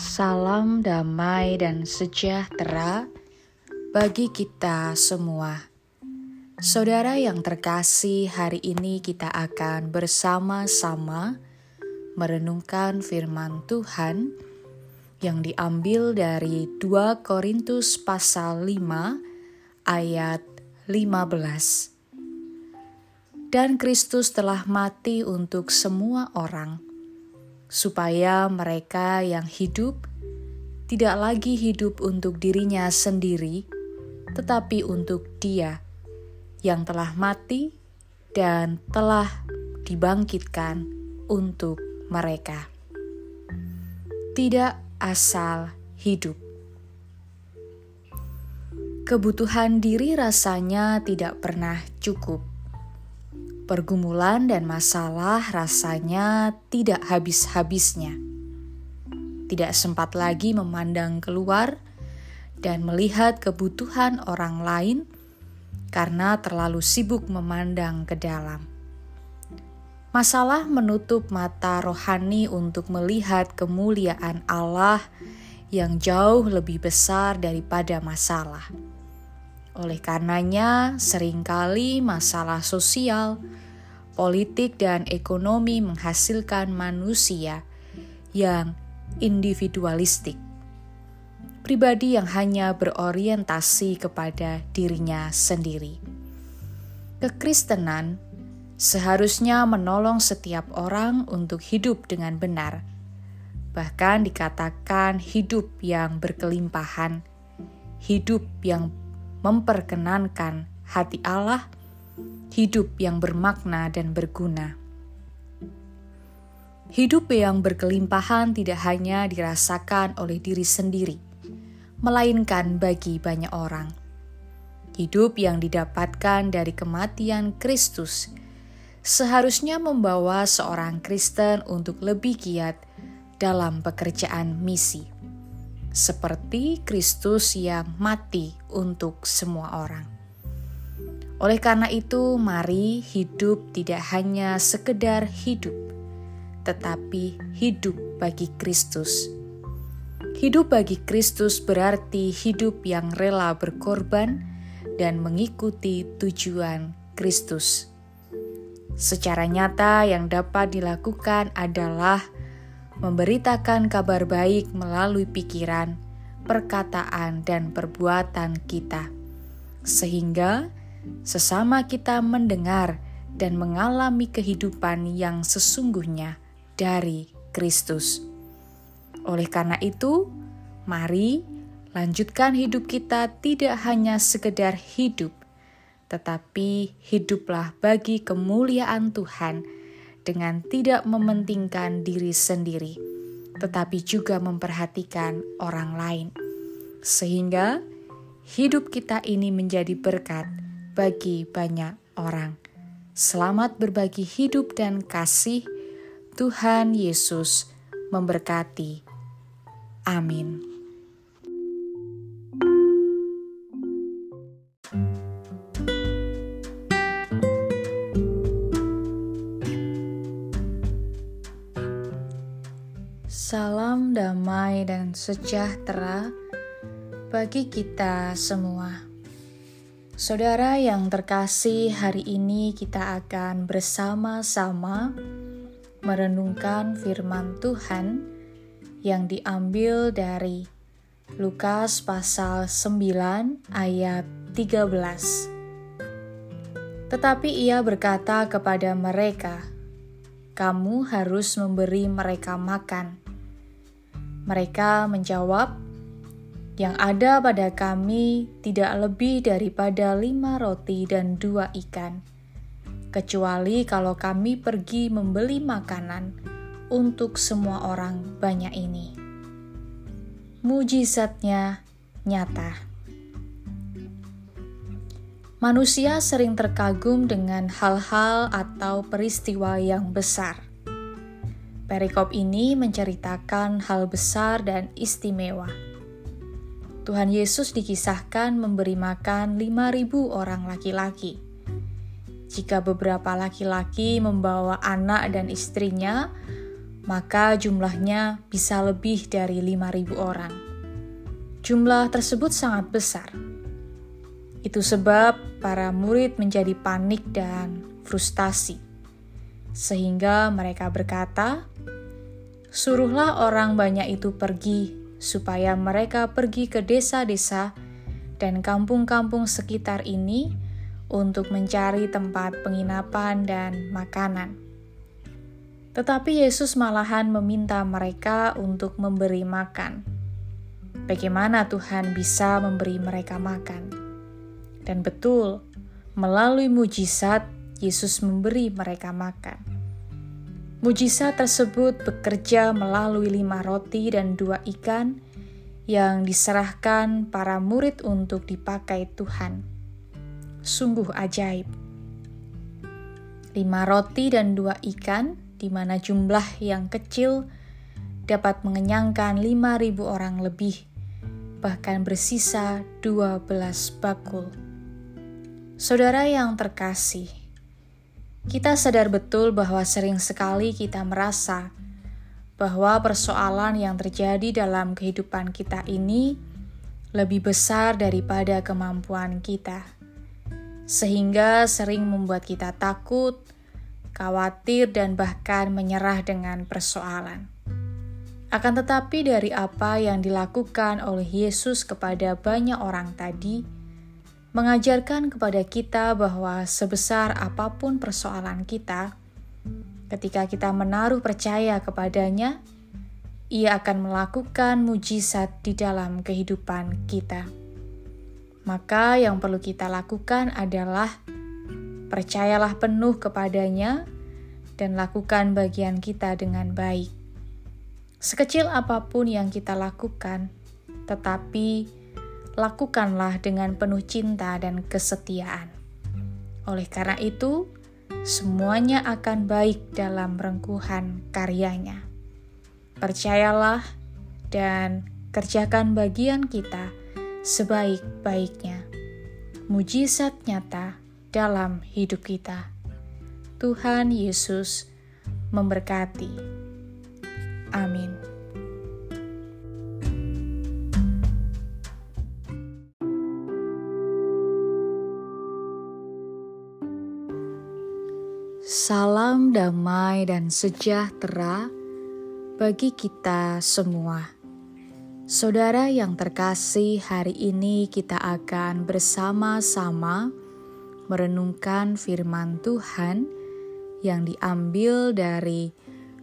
Salam damai dan sejahtera bagi kita semua. Saudara yang terkasih, hari ini kita akan bersama-sama merenungkan firman Tuhan yang diambil dari 2 Korintus pasal 5 ayat 15. Dan Kristus telah mati untuk semua orang supaya mereka yang hidup tidak lagi hidup untuk dirinya sendiri, tetapi untuk Dia yang telah mati dan telah dibangkitkan untuk mereka. Tidak asal hidup. Kebutuhan diri rasanya tidak pernah cukup pergumulan dan masalah rasanya tidak habis-habisnya. Tidak sempat lagi memandang keluar dan melihat kebutuhan orang lain karena terlalu sibuk memandang ke dalam. Masalah menutup mata rohani untuk melihat kemuliaan Allah yang jauh lebih besar daripada masalah. Oleh karenanya, sering kali masalah sosial, politik, dan ekonomi menghasilkan manusia yang individualistik. Pribadi yang hanya berorientasi kepada dirinya sendiri. Kekristenan seharusnya menolong setiap orang untuk hidup dengan benar, bahkan dikatakan hidup yang berkelimpahan, hidup yang memperkenankan hati Allah hidup yang bermakna dan berguna. Hidup yang berkelimpahan tidak hanya dirasakan oleh diri sendiri, melainkan bagi banyak orang. Hidup yang didapatkan dari kematian Kristus seharusnya membawa seorang Kristen untuk lebih giat dalam pekerjaan misi, seperti Kristus yang mati untuk semua orang. Oleh karena itu, mari hidup tidak hanya sekedar hidup, tetapi hidup bagi Kristus. Hidup bagi Kristus berarti hidup yang rela berkorban dan mengikuti tujuan Kristus. Secara nyata, yang dapat dilakukan adalah memberitakan kabar baik melalui pikiran, perkataan, dan perbuatan kita, sehingga sesama kita mendengar dan mengalami kehidupan yang sesungguhnya dari Kristus. Oleh karena itu, mari lanjutkan hidup kita tidak hanya sekedar hidup, tetapi hiduplah bagi kemuliaan Tuhan dengan tidak mementingkan diri sendiri, tetapi juga memperhatikan orang lain, sehingga hidup kita ini menjadi berkat bagi banyak orang. Selamat berbagi hidup dan kasih. Tuhan Yesus memberkati. Amin. Salam damai dan sejahtera bagi kita semua. Saudara yang terkasih, hari ini kita akan bersama-sama merenungkan firman Tuhan yang diambil dari Lukas pasal 9 ayat 13. Tetapi ia berkata kepada mereka, "Kamu harus memberi mereka makan." Mereka menjawab, yang ada pada kami tidak lebih daripada lima roti dan dua ikan, kecuali kalau kami pergi membeli makanan untuk semua orang banyak ini. Mujizatnya nyata. Manusia sering terkagum dengan hal-hal atau peristiwa yang besar. Perikop ini menceritakan hal besar dan istimewa Tuhan Yesus dikisahkan memberi makan 5.000 orang laki-laki. Jika beberapa laki-laki membawa anak dan istrinya, maka jumlahnya bisa lebih dari 5.000 orang. Jumlah tersebut sangat besar. Itu sebab para murid menjadi panik dan frustasi, sehingga mereka berkata, "Suruhlah orang banyak itu pergi, supaya mereka pergi ke desa-desa dan kampung-kampung sekitar ini untuk mencari tempat penginapan dan makanan." Tetapi Yesus malahan meminta mereka untuk memberi makan. Bagaimana Tuhan bisa memberi mereka makan? Dan betul, melalui mujizat Yesus memberi mereka makan. Mujizat tersebut bekerja melalui lima roti dan dua ikan yang diserahkan para murid untuk dipakai Tuhan. Sungguh ajaib. Lima roti dan dua ikan, di mana jumlah yang kecil dapat mengenyangkan 5.000 orang lebih, bahkan bersisa 12 bakul. Saudara yang terkasih, kita sadar betul bahwa sering sekali kita merasa bahwa persoalan yang terjadi dalam kehidupan kita ini lebih besar daripada kemampuan kita, sehingga sering membuat kita takut, khawatir, dan bahkan menyerah dengan persoalan. Akan tetapi, dari apa yang dilakukan oleh Yesus kepada banyak orang tadi, mengajarkan kepada kita bahwa sebesar apa pun persoalan kita, ketika kita menaruh percaya kepadanya, ia akan melakukan mujizat di dalam kehidupan kita. Maka, yang perlu kita lakukan adalah percayalah penuh kepadanya dan lakukan bagian kita dengan baik. Sekecil apa pun yang kita lakukan, tetapi lakukanlah dengan penuh cinta dan kesetiaan. Oleh karena itu, semuanya akan baik dalam rengkuhan karyanya. Percayalah dan kerjakan bagian kita sebaik-baiknya. Mujizat nyata dalam hidup kita. Tuhan Yesus memberkati. Amin. Salam damai dan sejahtera bagi kita semua. Saudara yang terkasih, hari ini kita akan bersama-sama merenungkan firman Tuhan yang diambil dari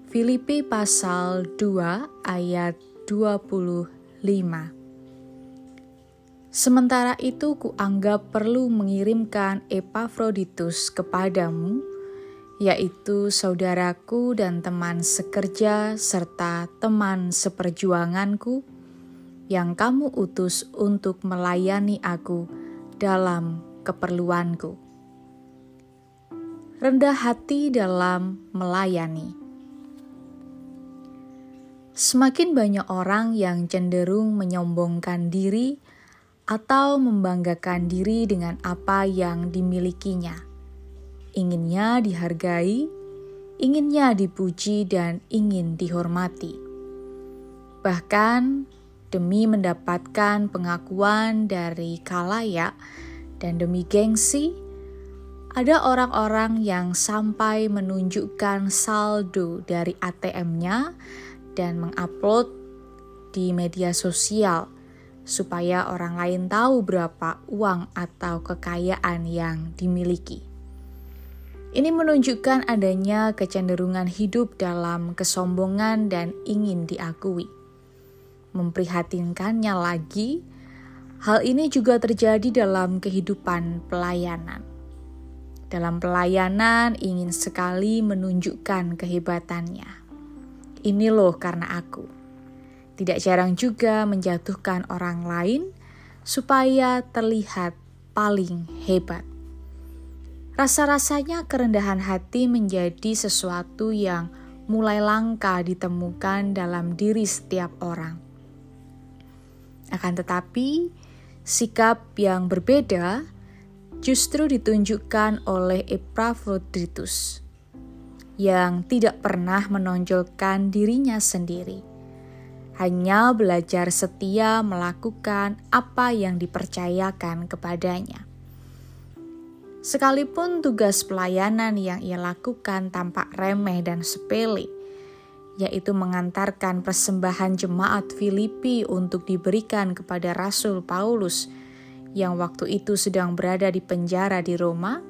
Filipi pasal 2 ayat 25. Sementara itu kuanggap perlu mengirimkan Epafroditus kepadamu, yaitu saudaraku dan teman sekerja serta teman seperjuanganku yang kamu utus untuk melayani aku dalam keperluanku. Rendah hati dalam melayani. Semakin banyak orang yang cenderung menyombongkan diri atau membanggakan diri dengan apa yang dimilikinya inginnya dihargai, inginnya dipuji, dan ingin dihormati. Bahkan demi mendapatkan pengakuan dari kalayak dan demi gengsi, ada orang-orang yang sampai menunjukkan saldo dari ATM-nya dan mengupload di media sosial supaya orang lain tahu berapa uang atau kekayaan yang dimiliki. Ini menunjukkan adanya kecenderungan hidup dalam kesombongan dan ingin diakui. Memprihatinkannya lagi, hal ini juga terjadi dalam kehidupan pelayanan. Dalam pelayanan ingin sekali menunjukkan kehebatannya. Ini loh karena aku. Tidak jarang juga menjatuhkan orang lain supaya terlihat paling hebat. Rasa-rasanya kerendahan hati menjadi sesuatu yang mulai langka ditemukan dalam diri setiap orang. Akan tetapi, sikap yang berbeda justru ditunjukkan oleh Epaphroditus. yang tidak pernah menonjolkan dirinya sendiri, hanya belajar setia melakukan apa yang dipercayakan kepadanya. Sekalipun tugas pelayanan yang ia lakukan tampak remeh dan sepele, yaitu mengantarkan persembahan jemaat Filipi untuk diberikan kepada Rasul Paulus yang waktu itu sedang berada di penjara di Roma,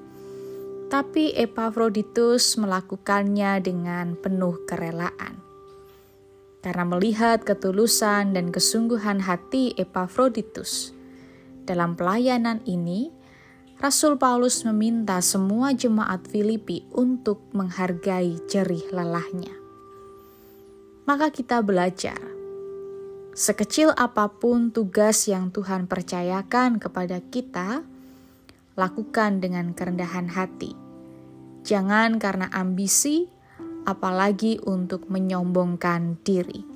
tapi Epafroditus melakukannya dengan penuh kerelaan. Karena melihat ketulusan dan kesungguhan hati Epafroditus dalam pelayanan ini, Rasul Paulus meminta semua jemaat Filipi untuk menghargai jerih lelahnya maka kita belajar. Sekecil apa pun tugas yang Tuhan percayakan kepada kita, lakukan dengan kerendahan hati. Jangan karena ambisi, apalagi untuk menyombongkan diri.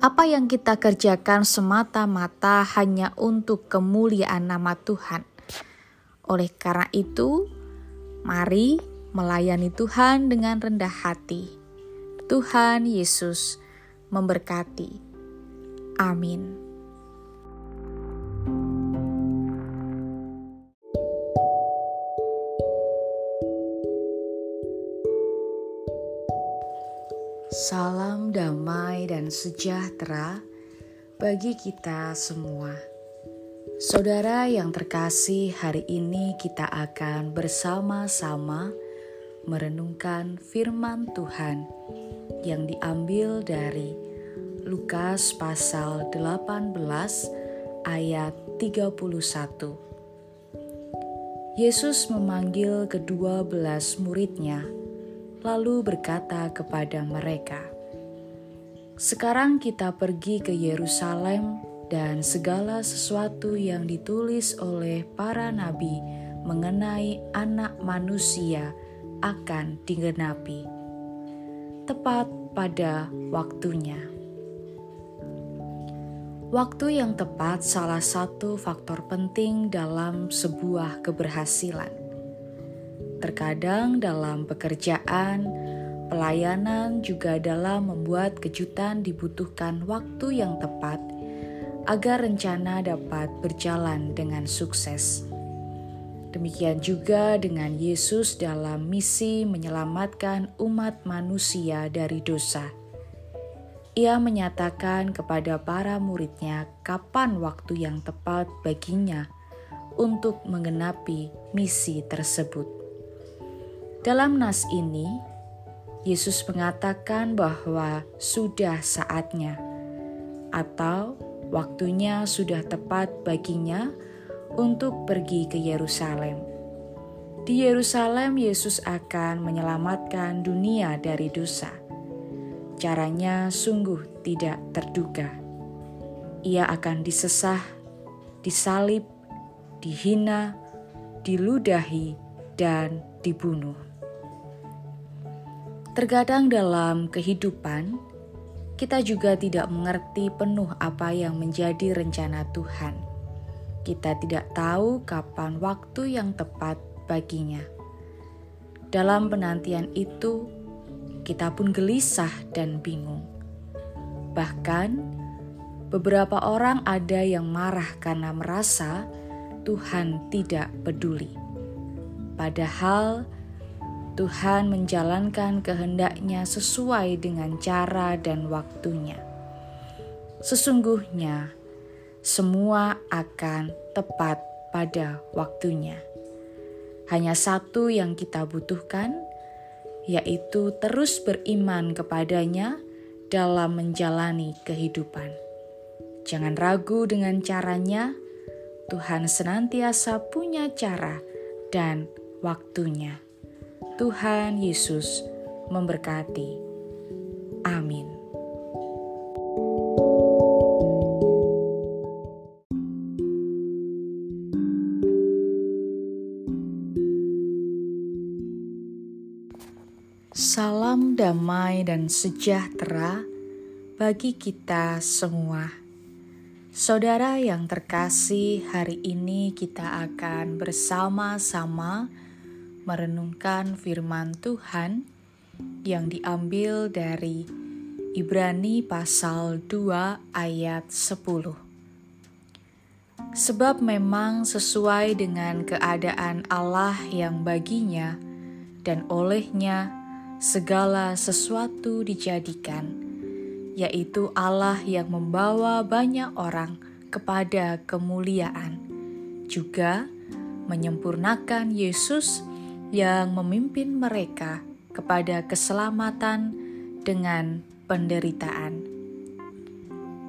Apa yang kita kerjakan semata-mata hanya untuk kemuliaan nama Tuhan. Oleh karena itu, mari melayani Tuhan dengan rendah hati Tuhan Yesus memberkati. Amin. Salam damai dan sejahtera bagi kita semua. Saudara yang terkasih, hari ini kita akan bersama-sama merenungkan firman Tuhan yang diambil dari Lukas pasal 18 ayat 31. Yesus memanggil kedua belas muridnya, lalu berkata kepada mereka, "Sekarang kita pergi ke Yerusalem, dan segala sesuatu yang ditulis oleh para nabi mengenai Anak Manusia akan digenapi." tepat pada waktunya. Waktu yang tepat salah satu faktor penting dalam sebuah keberhasilan. Terkadang dalam pekerjaan, pelayanan juga dalam membuat kejutan dibutuhkan waktu yang tepat agar rencana dapat berjalan dengan sukses. Demikian juga dengan Yesus dalam misi menyelamatkan umat manusia dari dosa. Ia menyatakan kepada para muridnya kapan waktu yang tepat baginya untuk menggenapi misi tersebut. Dalam nas ini, Yesus mengatakan bahwa sudah saatnya, atau waktunya sudah tepat baginya untuk pergi ke Yerusalem. Di Yerusalem, Yesus akan menyelamatkan dunia dari dosa. Caranya sungguh tidak terduga. Ia akan disesah, disalib, dihina, diludahi, dan dibunuh. Terkadang dalam kehidupan, kita juga tidak mengerti penuh apa yang menjadi rencana Tuhan kita tidak tahu kapan waktu yang tepat baginya. Dalam penantian itu, kita pun gelisah dan bingung. Bahkan, beberapa orang ada yang marah karena merasa Tuhan tidak peduli. Padahal, Tuhan menjalankan kehendaknya sesuai dengan cara dan waktunya. Sesungguhnya, semua akan tepat pada waktunya. Hanya satu yang kita butuhkan, yaitu terus beriman kepadanya dalam menjalani kehidupan. Jangan ragu dengan caranya, Tuhan senantiasa punya cara dan waktunya. Tuhan Yesus memberkati. Amin. Salam damai dan sejahtera bagi kita semua. Saudara yang terkasih, hari ini kita akan bersama-sama merenungkan firman Tuhan yang diambil dari Ibrani pasal 2 ayat 10. Sebab memang sesuai dengan keadaan Allah yang baginya dan olehnya segala sesuatu dijadikan, yaitu Allah yang membawa banyak orang kepada kemuliaan, juga menyempurnakan Yesus yang memimpin mereka kepada keselamatan dengan penderitaan.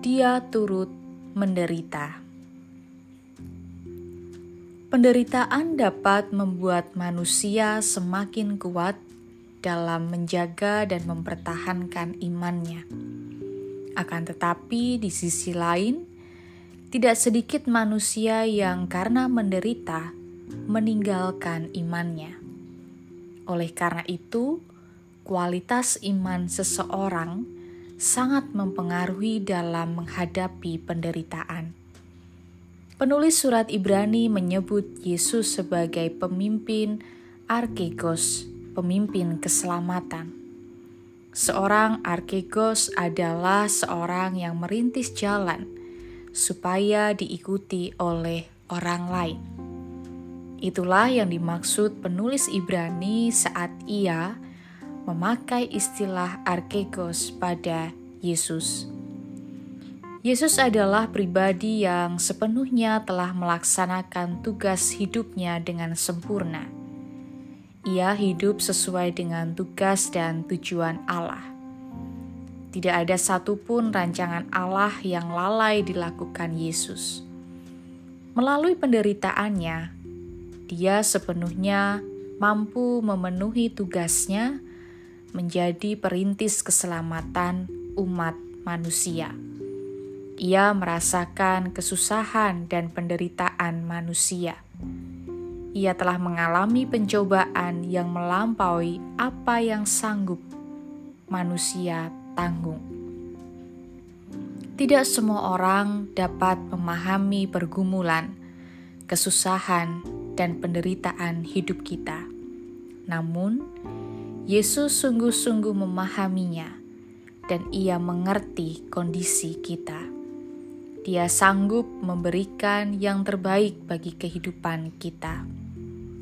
Dia turut menderita. Penderitaan dapat membuat manusia semakin kuat dalam menjaga dan mempertahankan imannya. Akan tetapi, di sisi lain, tidak sedikit manusia yang karena menderita meninggalkan imannya. Oleh karena itu, kualitas iman seseorang sangat mempengaruhi dalam menghadapi penderitaan. Penulis surat Ibrani menyebut Yesus sebagai pemimpin arkegos, pemimpin keselamatan. Seorang arkegos adalah seorang yang merintis jalan supaya diikuti oleh orang lain. Itulah yang dimaksud penulis Ibrani saat ia memakai istilah arkegos pada Yesus. Yesus adalah pribadi yang sepenuhnya telah melaksanakan tugas hidupnya dengan sempurna. Ia hidup sesuai dengan tugas dan tujuan Allah. Tidak ada satupun rancangan Allah yang lalai dilakukan Yesus. Melalui penderitaannya, Dia sepenuhnya mampu memenuhi tugasnya menjadi perintis keselamatan umat manusia. Ia merasakan kesusahan dan penderitaan manusia. Ia telah mengalami pencobaan yang melampaui apa yang sanggup manusia tanggung. Tidak semua orang dapat memahami pergumulan, kesusahan, dan penderitaan hidup kita. Namun, Yesus sungguh-sungguh memahaminya, dan Ia mengerti kondisi kita. Dia sanggup memberikan yang terbaik bagi kehidupan kita.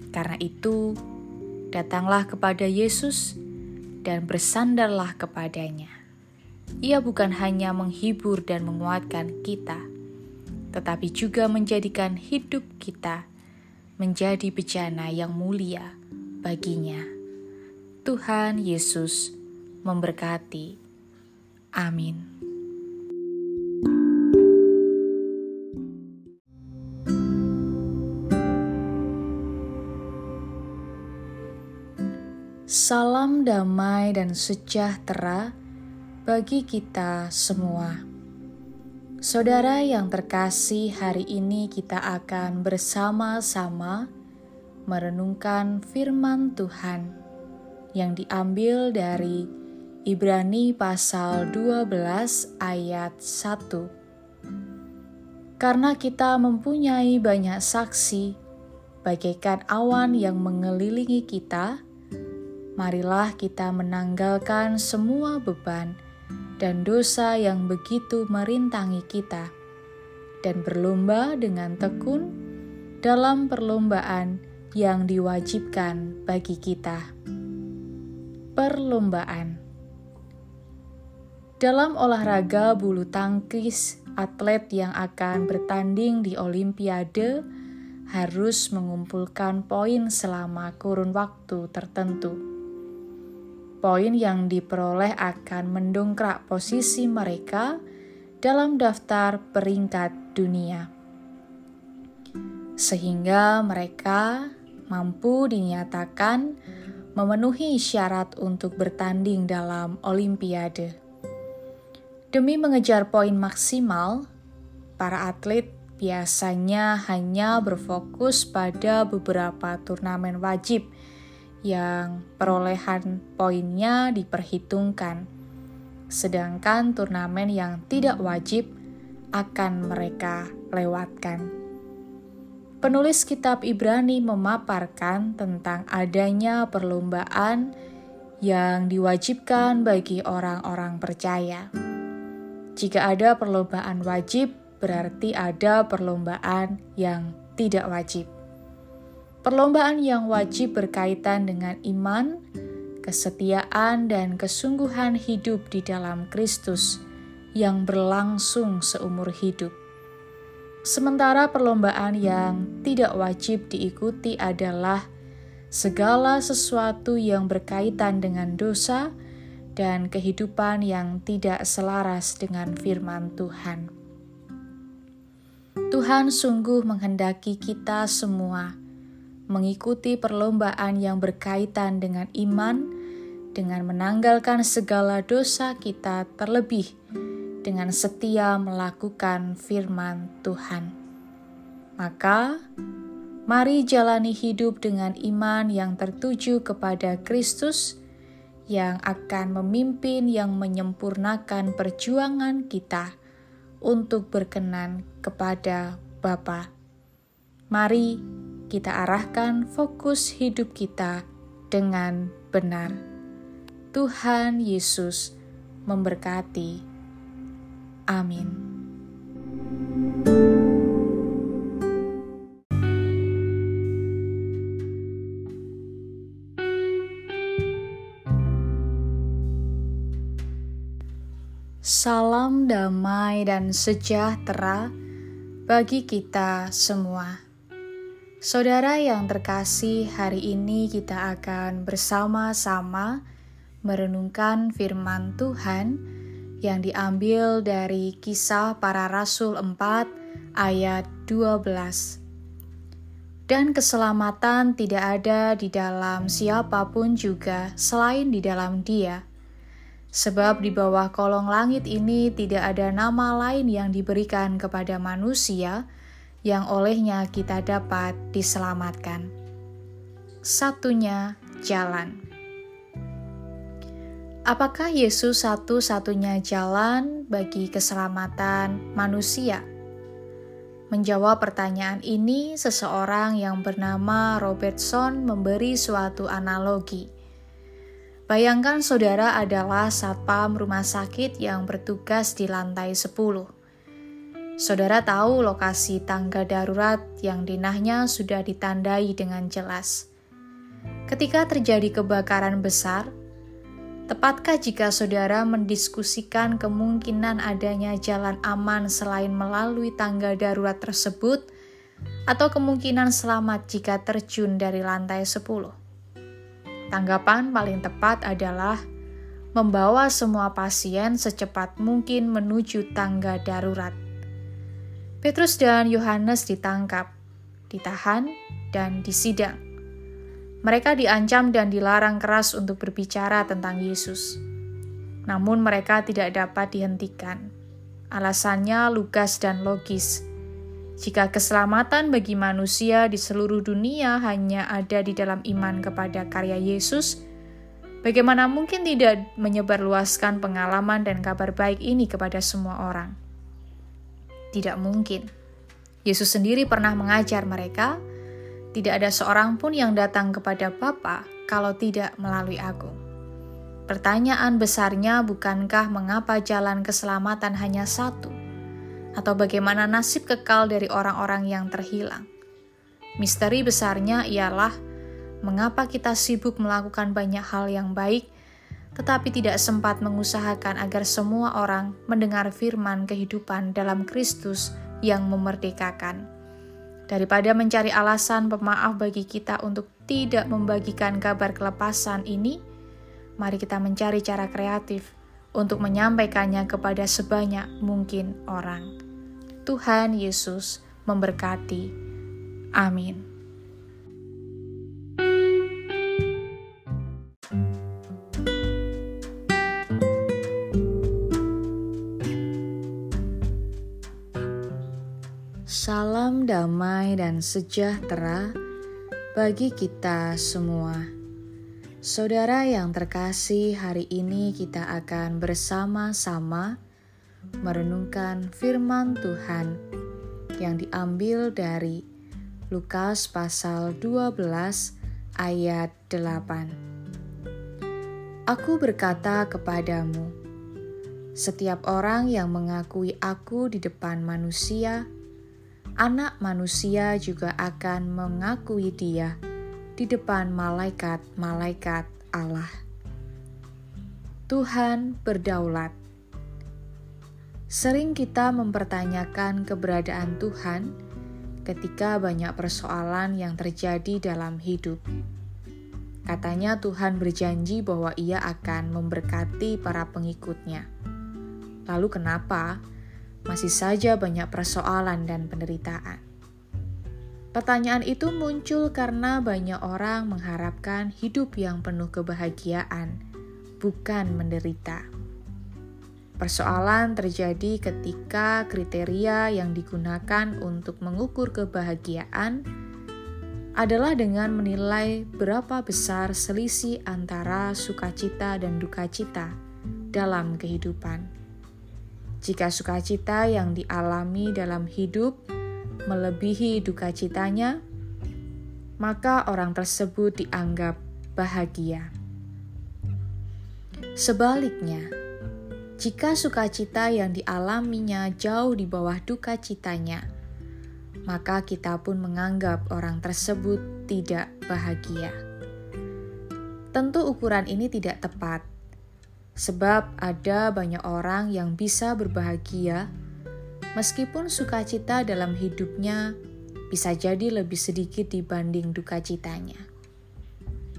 Karena itu, datanglah kepada Yesus dan bersandarlah kepadanya. Ia bukan hanya menghibur dan menguatkan kita, tetapi juga menjadikan hidup kita menjadi bejana yang mulia baginya. Tuhan Yesus memberkati. Amin. Salam damai dan sejahtera bagi kita semua. Saudara yang terkasih, hari ini kita akan bersama-sama merenungkan firman Tuhan yang diambil dari Ibrani pasal 12 ayat 1. Karena kita mempunyai banyak saksi, bagaikan awan yang mengelilingi kita, marilah kita menanggalkan semua beban dan dosa yang begitu merintangi kita, dan berlomba dengan tekun dalam perlombaan yang diwajibkan bagi kita perlombaan. Dalam olahraga bulu tangkis, atlet yang akan bertanding di Olimpiade harus mengumpulkan poin selama kurun waktu tertentu. Poin yang diperoleh akan mendongkrak posisi mereka dalam daftar peringkat dunia, sehingga mereka mampu dinyatakan memenuhi syarat untuk bertanding dalam Olimpiade. Demi mengejar poin maksimal, para atlet biasanya hanya berfokus pada beberapa turnamen wajib yang perolehan poinnya diperhitungkan, sedangkan turnamen yang tidak wajib akan mereka lewatkan. Penulis kitab Ibrani memaparkan tentang adanya perlombaan yang diwajibkan bagi orang-orang percaya. Jika ada perlombaan wajib, berarti ada perlombaan yang tidak wajib. Perlombaan yang wajib berkaitan dengan iman, kesetiaan, dan kesungguhan hidup di dalam Kristus yang berlangsung seumur hidup. Sementara perlombaan yang tidak wajib diikuti adalah segala sesuatu yang berkaitan dengan dosa dan kehidupan yang tidak selaras dengan firman Tuhan. Tuhan sungguh menghendaki kita semua mengikuti perlombaan yang berkaitan dengan iman, dengan menanggalkan segala dosa kita, terlebih dengan setia melakukan firman Tuhan. Maka, Mari jalani hidup dengan iman yang tertuju kepada Kristus yang akan memimpin yang menyempurnakan perjuangan kita untuk berkenan kepada Bapa. Mari kita arahkan fokus hidup kita dengan benar. Tuhan Yesus memberkati. Amin. Salam damai dan sejahtera bagi kita semua. Saudara yang terkasih, hari ini kita akan bersama-sama merenungkan firman Tuhan yang diambil dari kisah para rasul 4 ayat 12. Dan keselamatan tidak ada di dalam siapa pun juga selain di dalam dia Sebab di bawah kolong langit ini tidak ada nama lain yang diberikan kepada manusia yang olehnya kita dapat diselamatkan. Satunya jalan. Apakah Yesus satu-satunya jalan bagi keselamatan manusia? Menjawab pertanyaan ini, seseorang yang bernama Robertson memberi suatu analogi Bayangkan saudara adalah satpam rumah sakit yang bertugas di lantai 10. Saudara tahu lokasi tangga darurat yang dinahnya sudah ditandai dengan jelas. Ketika terjadi kebakaran besar, tepatkah jika saudara mendiskusikan kemungkinan adanya jalan aman selain melalui tangga darurat tersebut, atau kemungkinan selamat jika terjun dari lantai 10? Tanggapan paling tepat adalah membawa semua pasien secepat mungkin menuju tangga darurat. Petrus dan Yohanes ditangkap, ditahan, dan disidang. Mereka diancam dan dilarang keras untuk berbicara tentang Yesus. Namun mereka tidak dapat dihentikan. Alasannya lugas dan logis. Jika keselamatan bagi manusia di seluruh dunia hanya ada di dalam iman kepada karya Yesus, bagaimana mungkin tidak menyebarluaskan pengalaman dan kabar baik ini kepada semua orang? Tidak mungkin. Yesus sendiri pernah mengajar mereka, tidak ada seorang pun yang datang kepada Bapa kalau tidak melalui aku. Pertanyaan besarnya bukankah mengapa jalan keselamatan hanya satu? atau bagaimana nasib kekal dari orang-orang yang terhilang. Misteri besarnya ialah mengapa kita sibuk melakukan banyak hal yang baik, tetapi tidak sempat mengusahakan agar semua orang mendengar firman kehidupan dalam Kristus yang memerdekakan. Daripada mencari alasan pemaaf bagi kita untuk tidak membagikan kabar kelepasan ini, mari kita mencari cara kreatif untuk menyampaikannya kepada sebanyak mungkin orang. Tuhan Yesus memberkati. Amin. Salam damai dan sejahtera bagi kita semua. Saudara yang terkasih, hari ini kita akan bersama-sama merenungkan firman Tuhan yang diambil dari Lukas pasal 12 ayat 8. Aku berkata kepadamu, setiap orang yang mengakui Aku di depan manusia, Anak Manusia juga akan mengakui Dia di depan malaikat-malaikat Allah. Tuhan berdaulat. Sering kita mempertanyakan keberadaan Tuhan ketika banyak persoalan yang terjadi dalam hidup. Katanya Tuhan berjanji bahwa ia akan memberkati para pengikutnya. Lalu kenapa masih saja banyak persoalan dan penderitaan? Pertanyaan itu muncul karena banyak orang mengharapkan hidup yang penuh kebahagiaan, bukan menderita. Persoalan terjadi ketika kriteria yang digunakan untuk mengukur kebahagiaan adalah dengan menilai berapa besar selisih antara sukacita dan dukacita dalam kehidupan. Jika sukacita yang dialami dalam hidup melebihi dukacitanya, maka orang tersebut dianggap bahagia. Sebaliknya, jika sukacita yang dialaminya jauh di bawah dukacitanya, maka kita pun menganggap orang tersebut tidak bahagia. Tentu, ukuran ini tidak tepat, sebab ada banyak orang yang bisa berbahagia meskipun sukacita dalam hidupnya bisa jadi lebih sedikit dibanding dukacitanya.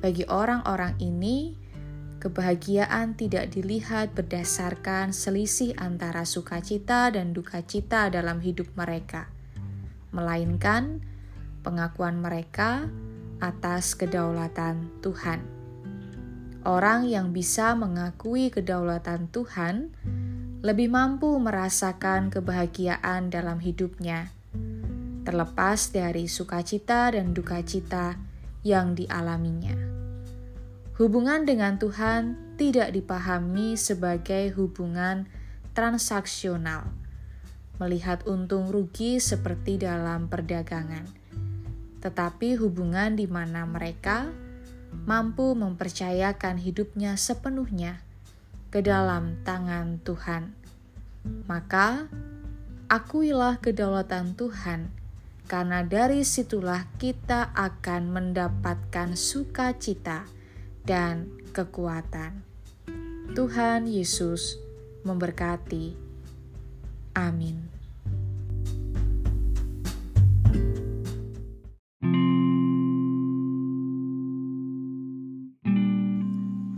Bagi orang-orang ini, kebahagiaan tidak dilihat berdasarkan selisih antara sukacita dan dukacita dalam hidup mereka melainkan pengakuan mereka atas kedaulatan Tuhan. Orang yang bisa mengakui kedaulatan Tuhan lebih mampu merasakan kebahagiaan dalam hidupnya, terlepas dari sukacita dan dukacita yang dialaminya. Hubungan dengan Tuhan tidak dipahami sebagai hubungan transaksional melihat untung rugi seperti dalam perdagangan, tetapi hubungan di mana mereka mampu mempercayakan hidupnya sepenuhnya ke dalam tangan Tuhan. Maka, akuilah kedaulatan Tuhan, karena dari situlah kita akan mendapatkan sukacita dan kekuatan. Tuhan Yesus memberkati. Amin.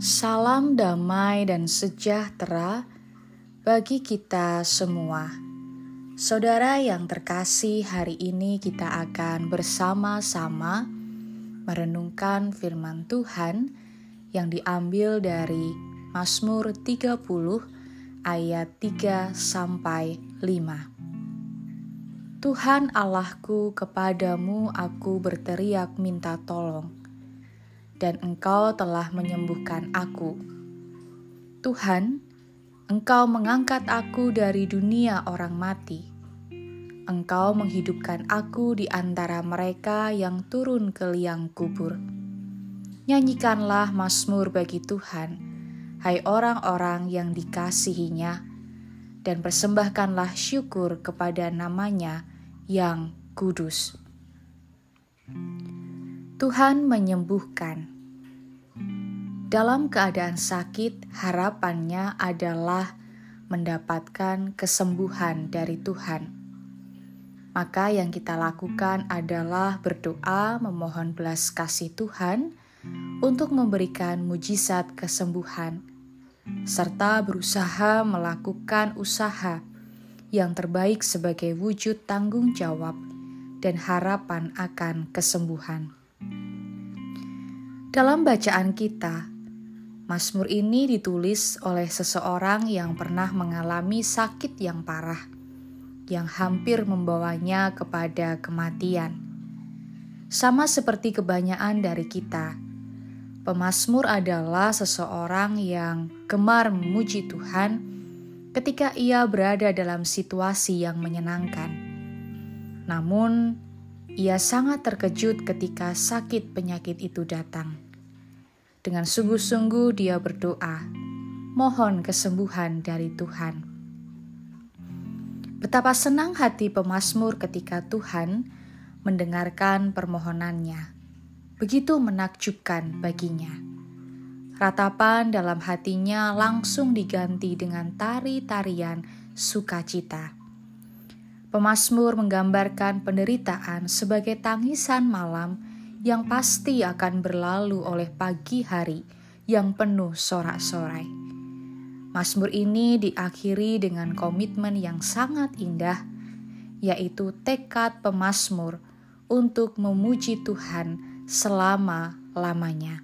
Salam damai dan sejahtera bagi kita semua. Saudara yang terkasih, hari ini kita akan bersama-sama merenungkan firman Tuhan yang diambil dari Mazmur 30 ayat 3 sampai 5. Tuhan Allahku, kepadamu aku berteriak minta tolong, dan Engkau telah menyembuhkan aku. Tuhan, Engkau mengangkat aku dari dunia orang mati. Engkau menghidupkan aku di antara mereka yang turun ke liang kubur. Nyanyikanlah Mazmur bagi Tuhan hai orang-orang yang dikasihinya, dan persembahkanlah syukur kepada namanya yang kudus. Tuhan menyembuhkan. Dalam keadaan sakit, harapannya adalah mendapatkan kesembuhan dari Tuhan. Maka yang kita lakukan adalah berdoa memohon belas kasih Tuhan untuk memberikan mujizat kesembuhan serta berusaha melakukan usaha yang terbaik sebagai wujud tanggung jawab dan harapan akan kesembuhan. Dalam bacaan kita, Mazmur ini ditulis oleh seseorang yang pernah mengalami sakit yang parah, yang hampir membawanya kepada kematian. Sama seperti kebanyakan dari kita, Pemasmur adalah seseorang yang gemar memuji Tuhan ketika ia berada dalam situasi yang menyenangkan. Namun, ia sangat terkejut ketika sakit penyakit itu datang. Dengan sungguh-sungguh dia berdoa, mohon kesembuhan dari Tuhan. Betapa senang hati pemazmur ketika Tuhan mendengarkan permohonannya. Begitu menakjubkan baginya. Ratapan dalam hatinya langsung diganti dengan tari-tarian sukacita. Pemazmur menggambarkan penderitaan sebagai tangisan malam yang pasti akan berlalu oleh pagi hari yang penuh sorak-sorai. Mazmur ini diakhiri dengan komitmen yang sangat indah, yaitu tekad pemazmur untuk memuji Tuhan selama-lamanya.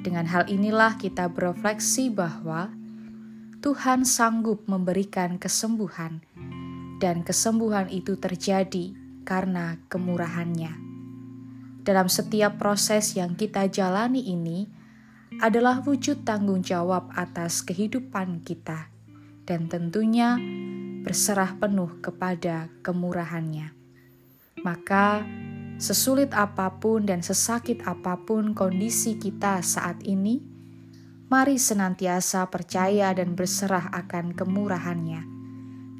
Dengan hal inilah kita berefleksi bahwa Tuhan sanggup memberikan kesembuhan, dan kesembuhan itu terjadi karena kemurahannya dalam setiap proses yang kita jalani ini adalah wujud tanggung jawab atas kehidupan kita, dan tentunya berserah penuh kepada kemurahannya. Maka, sesulit apa pun dan sesakit apa pun kondisi kita saat ini, mari senantiasa percaya dan berserah akan kemurahannya,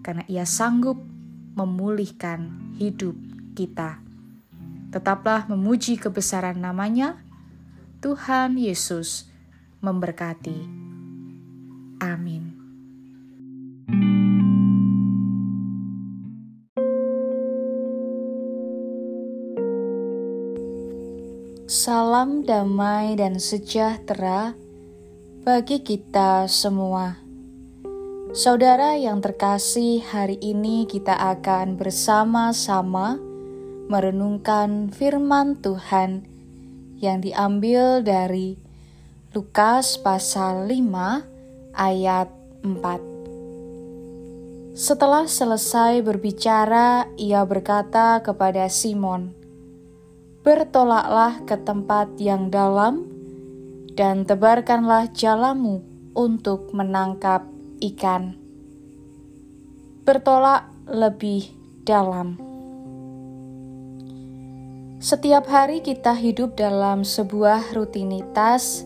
karena Ia sanggup memulihkan hidup kita. Tetaplah memuji kebesaran namanya. Tuhan Yesus memberkati. Amin. Salam damai dan sejahtera bagi kita semua. Saudara yang terkasih, hari ini kita akan bersama-sama merenungkan firman Tuhan yang diambil dari Lukas pasal 5 ayat 4. Setelah selesai berbicara, ia berkata kepada Simon, "Bertolaklah ke tempat yang dalam dan tebarkanlah jalamu untuk menangkap ikan." Bertolak lebih dalam. Setiap hari kita hidup dalam sebuah rutinitas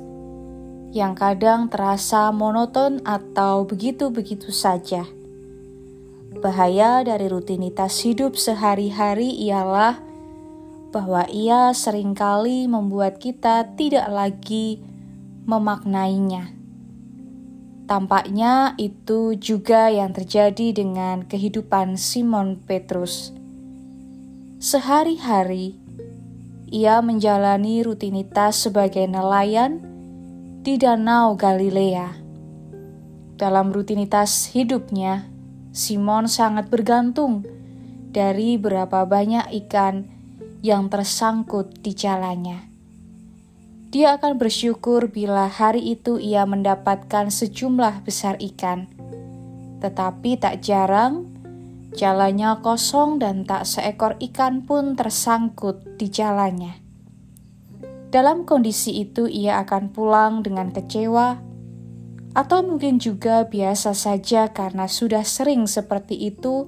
yang kadang terasa monoton atau begitu-begitu saja. Bahaya dari rutinitas hidup sehari-hari ialah bahwa ia sering kali membuat kita tidak lagi memaknainya. Tampaknya itu juga yang terjadi dengan kehidupan Simon Petrus. Sehari-hari, ia menjalani rutinitas sebagai nelayan di Danau Galilea. Dalam rutinitas hidupnya, Simon sangat bergantung dari berapa banyak ikan yang tersangkut di jalannya. Dia akan bersyukur bila hari itu ia mendapatkan sejumlah besar ikan, tetapi tak jarang Jalannya kosong dan tak seekor ikan pun tersangkut di jalannya. Dalam kondisi itu, ia akan pulang dengan kecewa, atau mungkin juga biasa saja karena sudah sering seperti itu,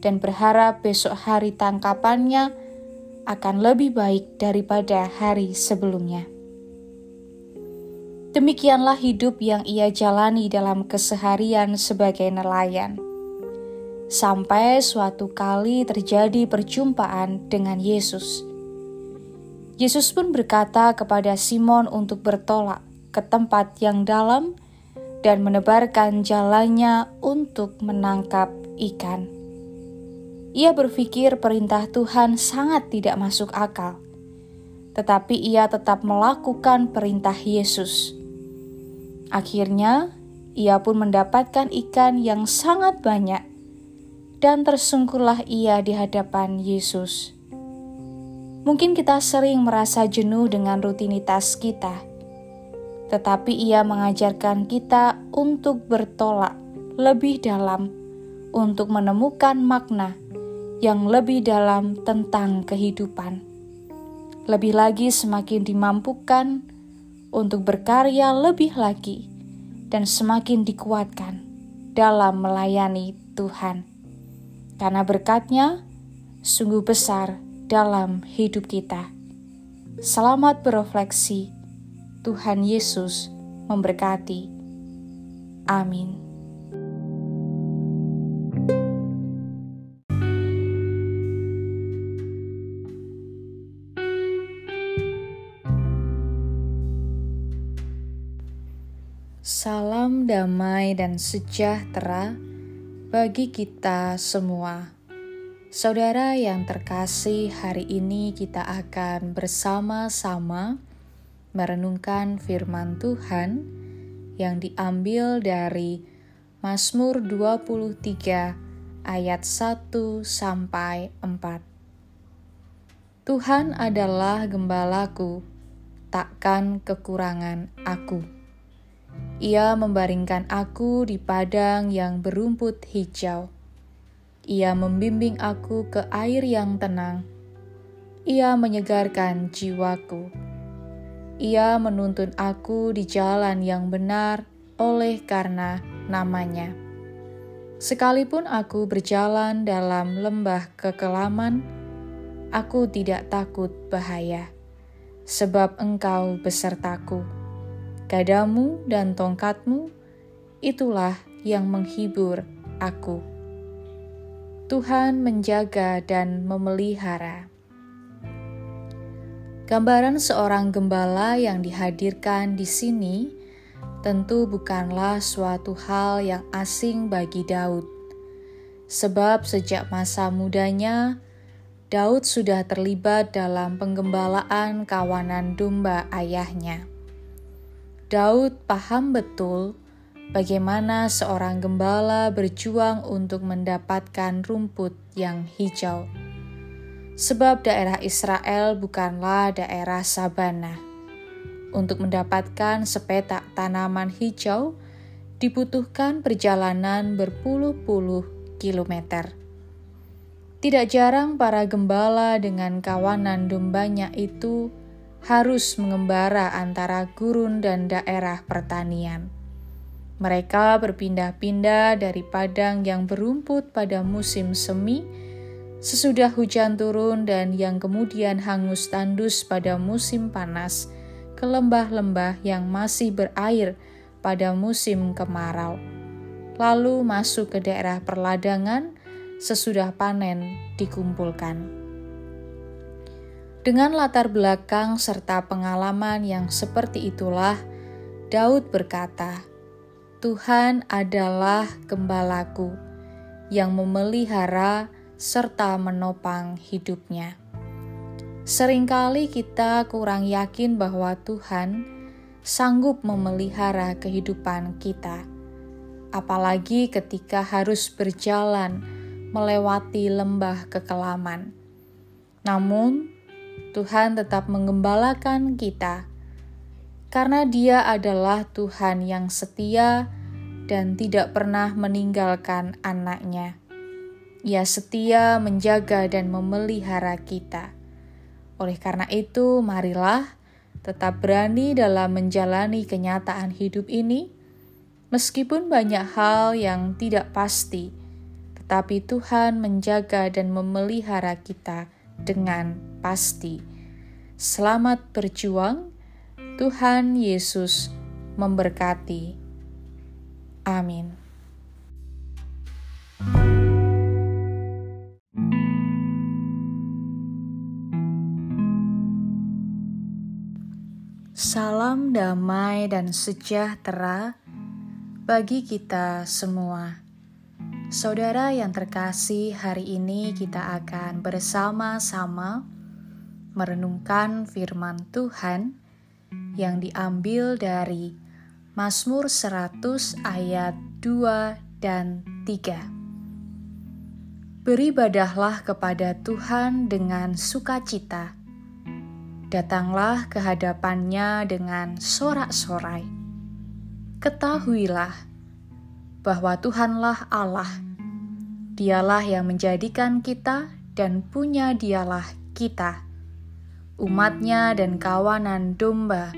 dan berharap besok hari tangkapannya akan lebih baik daripada hari sebelumnya. Demikianlah hidup yang ia jalani dalam keseharian sebagai nelayan sampai suatu kali terjadi perjumpaan dengan Yesus. Yesus pun berkata kepada Simon untuk bertolak ke tempat yang dalam dan menebarkan jalannya untuk menangkap ikan. Ia berpikir perintah Tuhan sangat tidak masuk akal, tetapi ia tetap melakukan perintah Yesus. Akhirnya, ia pun mendapatkan ikan yang sangat banyak dan tersungkurlah ia di hadapan Yesus. Mungkin kita sering merasa jenuh dengan rutinitas kita, tetapi ia mengajarkan kita untuk bertolak lebih dalam untuk menemukan makna yang lebih dalam tentang kehidupan. Lebih lagi semakin dimampukan untuk berkarya lebih lagi dan semakin dikuatkan dalam melayani Tuhan karena berkatnya sungguh besar dalam hidup kita. Selamat berefleksi. Tuhan Yesus memberkati. Amin. Salam damai dan sejahtera bagi kita semua. Saudara yang terkasih, hari ini kita akan bersama-sama merenungkan firman Tuhan yang diambil dari Mazmur 23 ayat 1 sampai 4. Tuhan adalah gembalaku, takkan kekurangan aku. Ia membaringkan aku di padang yang berumput hijau ia membimbing aku ke air yang tenang. Ia menyegarkan jiwaku. Ia menuntun aku di jalan yang benar oleh karena namanya. Sekalipun aku berjalan dalam lembah kekelaman, aku tidak takut bahaya, sebab engkau besertaku. Gadamu dan tongkatmu, itulah yang menghibur aku. Tuhan menjaga dan memelihara. Gambaran seorang gembala yang dihadirkan di sini tentu bukanlah suatu hal yang asing bagi Daud, sebab sejak masa mudanya Daud sudah terlibat dalam penggembalaan kawanan domba ayahnya. Daud paham betul bagaimana seorang gembala berjuang untuk mendapatkan rumput yang hijau. Sebab daerah Israel bukanlah daerah sabana. Untuk mendapatkan sepetak tanaman hijau, dibutuhkan perjalanan berpuluh-puluh kilometer. Tidak jarang para gembala dengan kawanan dombanya itu harus mengembara antara gurun dan daerah pertanian mereka berpindah-pindah dari padang yang berumput pada musim semi, sesudah hujan turun dan yang kemudian hangus tandus pada musim panas, ke lembah-lembah yang masih berair pada musim kemarau. Lalu masuk ke daerah perladangan sesudah panen dikumpulkan. Dengan latar belakang serta pengalaman yang seperti itulah, Daud berkata, Tuhan adalah gembalaku yang memelihara serta menopang hidupnya. Seringkali kita kurang yakin bahwa Tuhan sanggup memelihara kehidupan kita, apalagi ketika harus berjalan melewati lembah kekelaman. Namun, Tuhan tetap menggembalakan kita karena Dia adalah Tuhan yang setia dan tidak pernah meninggalkan anaknya. Ia setia menjaga dan memelihara kita. Oleh karena itu, marilah tetap berani dalam menjalani kenyataan hidup ini, meskipun banyak hal yang tidak pasti, tetapi Tuhan menjaga dan memelihara kita dengan pasti. Selamat berjuang Tuhan Yesus memberkati. Amin. Salam damai dan sejahtera bagi kita semua. Saudara yang terkasih, hari ini kita akan bersama-sama merenungkan firman Tuhan yang diambil dari Mazmur 100 ayat 2 dan 3. Beribadahlah kepada Tuhan dengan sukacita. Datanglah ke hadapannya dengan sorak-sorai. Ketahuilah bahwa Tuhanlah Allah. Dialah yang menjadikan kita dan punya dialah kita umatnya dan kawanan domba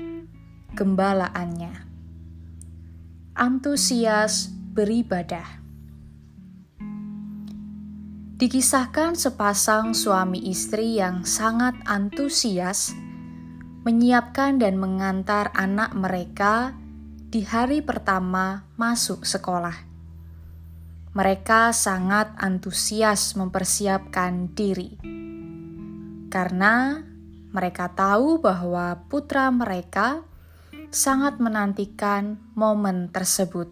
gembalaannya. Antusias beribadah. Dikisahkan sepasang suami istri yang sangat antusias menyiapkan dan mengantar anak mereka di hari pertama masuk sekolah. Mereka sangat antusias mempersiapkan diri karena mereka tahu bahwa putra mereka sangat menantikan momen tersebut,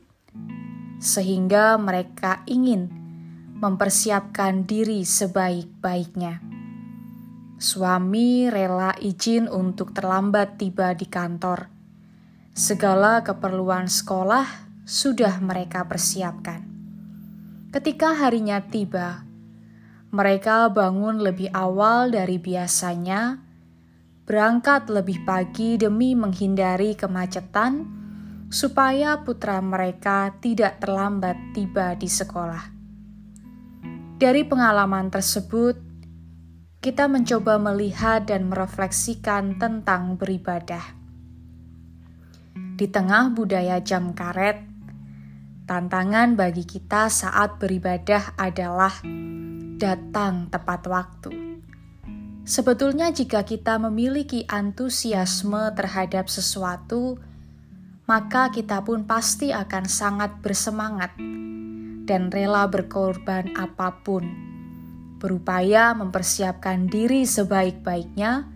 sehingga mereka ingin mempersiapkan diri sebaik-baiknya. Suami rela izin untuk terlambat tiba di kantor. Segala keperluan sekolah sudah mereka persiapkan. Ketika harinya tiba, mereka bangun lebih awal dari biasanya, berangkat lebih pagi demi menghindari kemacetan, supaya putra mereka tidak terlambat tiba di sekolah. Dari pengalaman tersebut, kita mencoba melihat dan merefleksikan tentang beribadah. Di tengah budaya jam karet, tantangan bagi kita saat beribadah adalah datang tepat waktu. Sebetulnya, jika kita memiliki antusiasme terhadap sesuatu, maka kita pun pasti akan sangat bersemangat dan rela berkorban apa pun berupaya mempersiapkan diri sebaik-baiknya,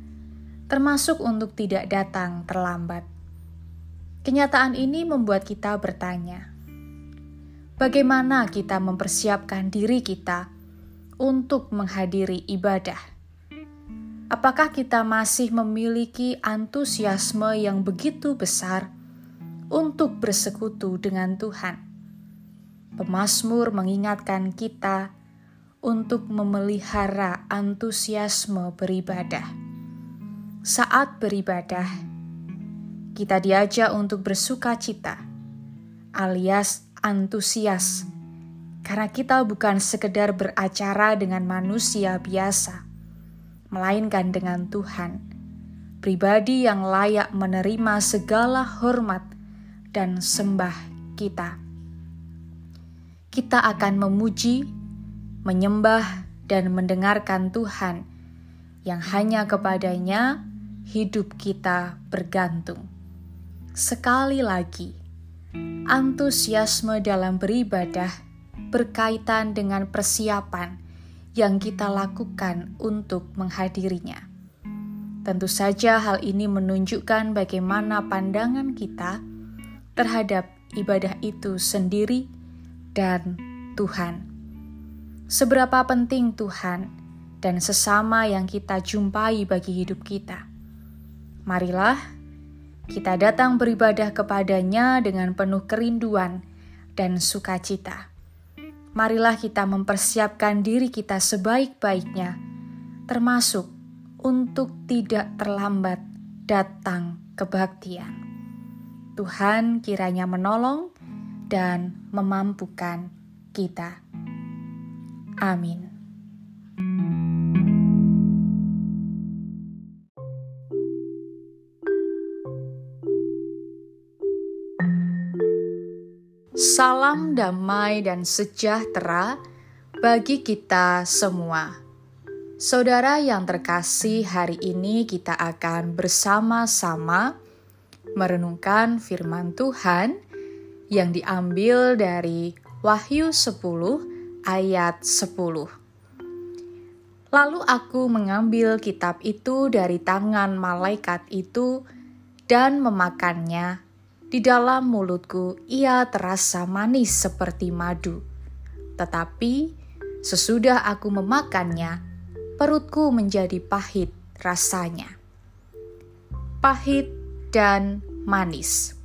termasuk untuk tidak datang terlambat. Kenyataan ini membuat kita bertanya, bagaimana kita mempersiapkan diri kita untuk menghadiri ibadah? Apakah kita masih memiliki antusiasme yang begitu besar untuk bersekutu dengan Tuhan? Pemasmur mengingatkan kita untuk memelihara antusiasme beribadah. Saat beribadah, kita diajak untuk bersuka cita, alias antusias, karena kita bukan sekedar beracara dengan manusia biasa, melainkan dengan Tuhan, pribadi yang layak menerima segala hormat dan sembah kita. Kita akan memuji menyembah dan mendengarkan Tuhan yang hanya kepadanya hidup kita bergantung. Sekali lagi, antusiasme dalam beribadah berkaitan dengan persiapan yang kita lakukan untuk menghadirinya. Tentu saja, hal ini menunjukkan bagaimana pandangan kita terhadap ibadah itu sendiri dan Tuhan seberapa penting Tuhan dan sesama yang kita jumpai bagi hidup kita. Marilah kita datang beribadah kepadanya dengan penuh kerinduan dan sukacita. Marilah kita mempersiapkan diri kita sebaik-baiknya, termasuk untuk tidak terlambat datang kebaktian. Tuhan kiranya menolong dan memampukan kita. Amin. Salam damai dan sejahtera bagi kita semua. Saudara yang terkasih, hari ini kita akan bersama-sama merenungkan firman Tuhan yang diambil dari Wahyu 10 ayat 10. Lalu aku mengambil kitab itu dari tangan malaikat itu dan memakannya. Di dalam mulutku ia terasa manis seperti madu. Tetapi sesudah aku memakannya, perutku menjadi pahit rasanya. Pahit dan manis.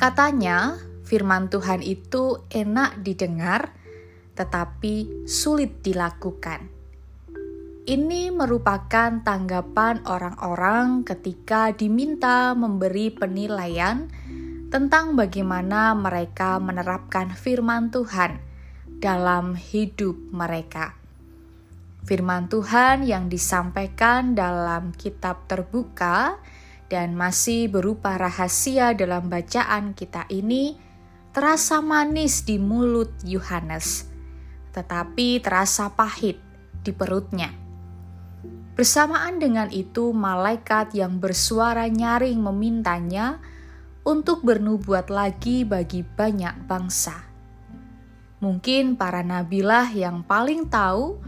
Katanya, firman Tuhan itu enak didengar, tetapi sulit dilakukan. Ini merupakan tanggapan orang-orang ketika diminta memberi penilaian tentang bagaimana mereka menerapkan firman Tuhan dalam hidup mereka. Firman Tuhan yang disampaikan dalam kitab terbuka dan masih berupa rahasia dalam bacaan kita ini terasa manis di mulut Yohanes, tetapi terasa pahit di perutnya. Bersamaan dengan itu, malaikat yang bersuara nyaring memintanya untuk bernubuat lagi bagi banyak bangsa. Mungkin para nabilah yang paling tahu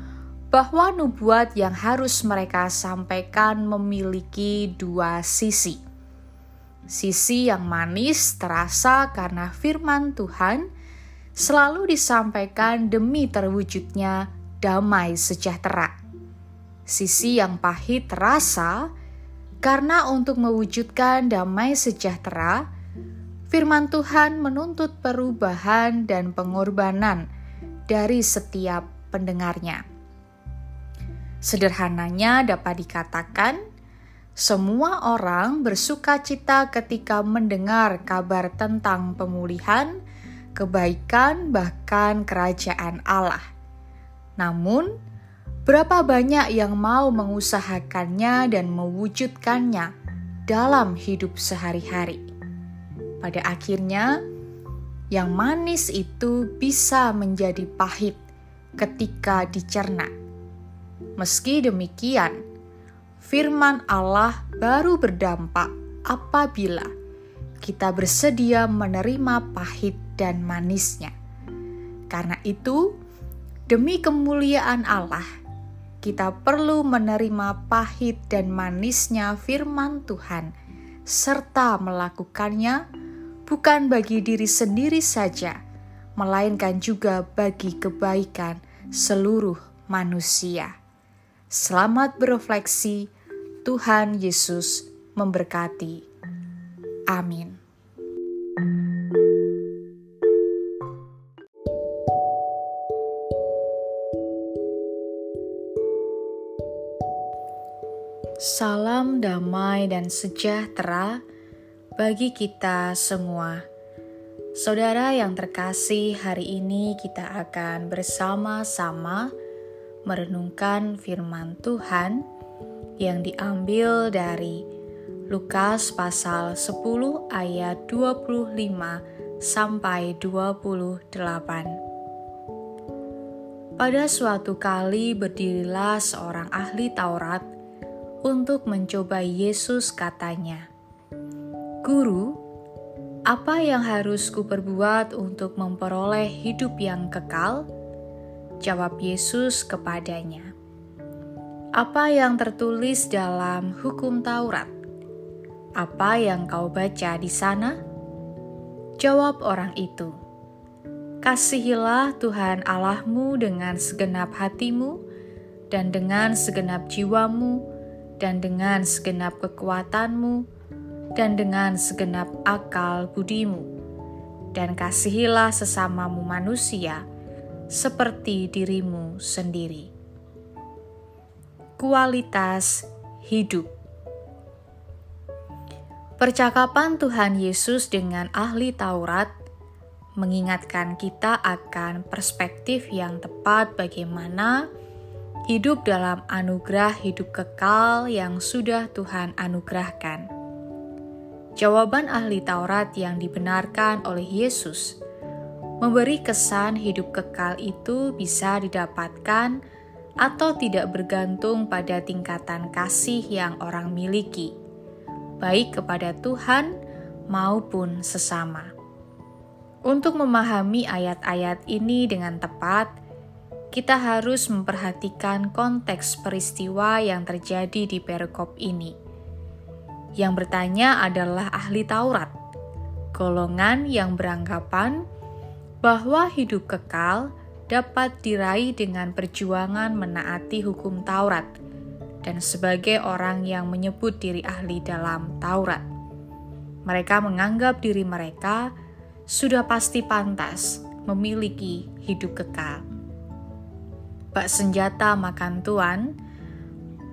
bahwa nubuat yang harus mereka sampaikan memiliki dua sisi. Sisi yang manis terasa karena firman Tuhan selalu disampaikan demi terwujudnya damai sejahtera. Sisi yang pahit terasa karena untuk mewujudkan damai sejahtera, firman Tuhan menuntut perubahan dan pengorbanan dari setiap pendengarnya. Sederhananya dapat dikatakan, semua orang bersuka cita ketika mendengar kabar tentang pemulihan, kebaikan, bahkan kerajaan Allah. Namun, berapa banyak yang mau mengusahakannya dan mewujudkannya dalam hidup sehari-hari? Pada akhirnya, yang manis itu bisa menjadi pahit ketika dicerna. Meski demikian, firman Allah baru berdampak apabila kita bersedia menerima pahit dan manisnya. Karena itu, demi kemuliaan Allah, kita perlu menerima pahit dan manisnya firman Tuhan serta melakukannya bukan bagi diri sendiri saja, melainkan juga bagi kebaikan seluruh manusia. Selamat berefleksi, Tuhan Yesus memberkati. Amin. Salam damai dan sejahtera bagi kita semua. Saudara yang terkasih, hari ini kita akan bersama-sama merenungkan firman Tuhan yang diambil dari Lukas pasal 10 ayat 25 sampai 28. Pada suatu kali berdirilah seorang ahli Taurat untuk mencoba Yesus katanya, Guru, apa yang harus kuperbuat untuk memperoleh hidup yang kekal? Jawab Yesus kepadanya. Apa yang tertulis dalam hukum Taurat? Apa yang kau baca di sana? Jawab orang itu. Kasihilah Tuhan Allahmu dengan segenap hatimu, dan dengan segenap jiwamu, dan dengan segenap kekuatanmu, dan dengan segenap akal budimu, dan kasihilah sesamamu manusia seperti dirimu sendiri. Kualitas hidup Percakapan Tuhan Yesus dengan ahli Taurat mengingatkan kita akan perspektif yang tepat bagaimana hidup dalam anugerah hidup kekal yang sudah Tuhan anugerahkan. Jawaban ahli Taurat yang dibenarkan oleh Yesus memberi kesan hidup kekal itu bisa didapatkan atau tidak bergantung pada tingkatan kasih yang orang miliki, baik kepada Tuhan maupun sesama. Untuk memahami ayat-ayat ini dengan tepat, kita harus memperhatikan konteks peristiwa yang terjadi di perikop ini yang bertanya adalah ahli Taurat, golongan yang beranggapan bahwa hidup kekal dapat diraih dengan perjuangan menaati hukum Taurat, dan sebagai orang yang menyebut diri ahli dalam Taurat. Mereka menganggap diri mereka sudah pasti pantas memiliki hidup kekal. Bak senjata makan tuan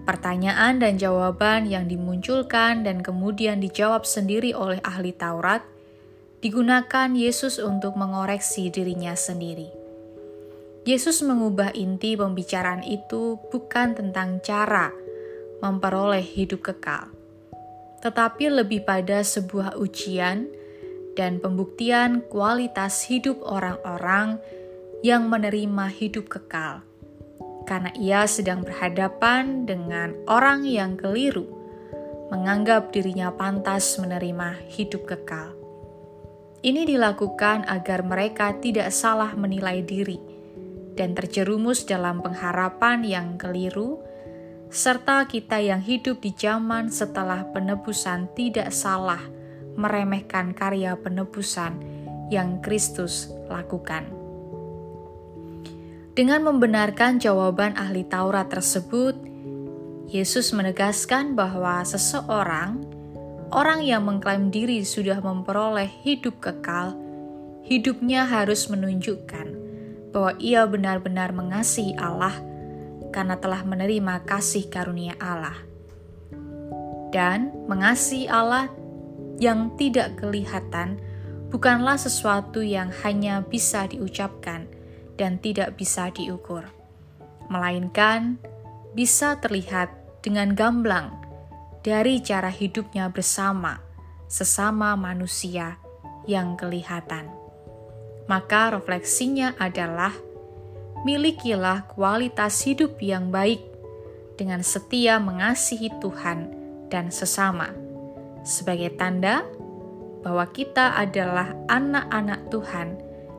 Pertanyaan dan jawaban yang dimunculkan dan kemudian dijawab sendiri oleh ahli Taurat digunakan Yesus untuk mengoreksi dirinya sendiri. Yesus mengubah inti pembicaraan itu bukan tentang cara memperoleh hidup kekal, tetapi lebih pada sebuah ujian dan pembuktian kualitas hidup orang-orang yang menerima hidup kekal karena ia sedang berhadapan dengan orang yang keliru, menganggap dirinya pantas menerima hidup kekal. Ini dilakukan agar mereka tidak salah menilai diri dan terjerumus dalam pengharapan yang keliru, serta kita yang hidup di zaman setelah penebusan tidak salah meremehkan karya penebusan yang Kristus lakukan. Dengan membenarkan jawaban ahli Taurat tersebut, Yesus menegaskan bahwa seseorang, orang yang mengklaim diri sudah memperoleh hidup kekal, hidupnya harus menunjukkan bahwa ia benar-benar mengasihi Allah karena telah menerima kasih karunia Allah. Dan mengasihi Allah yang tidak kelihatan bukanlah sesuatu yang hanya bisa diucapkan dan tidak bisa diukur, melainkan bisa terlihat dengan gamblang dari cara hidupnya bersama sesama manusia yang kelihatan. Maka refleksinya adalah milikilah kualitas hidup yang baik dengan setia mengasihi Tuhan dan sesama, sebagai tanda bahwa kita adalah anak-anak Tuhan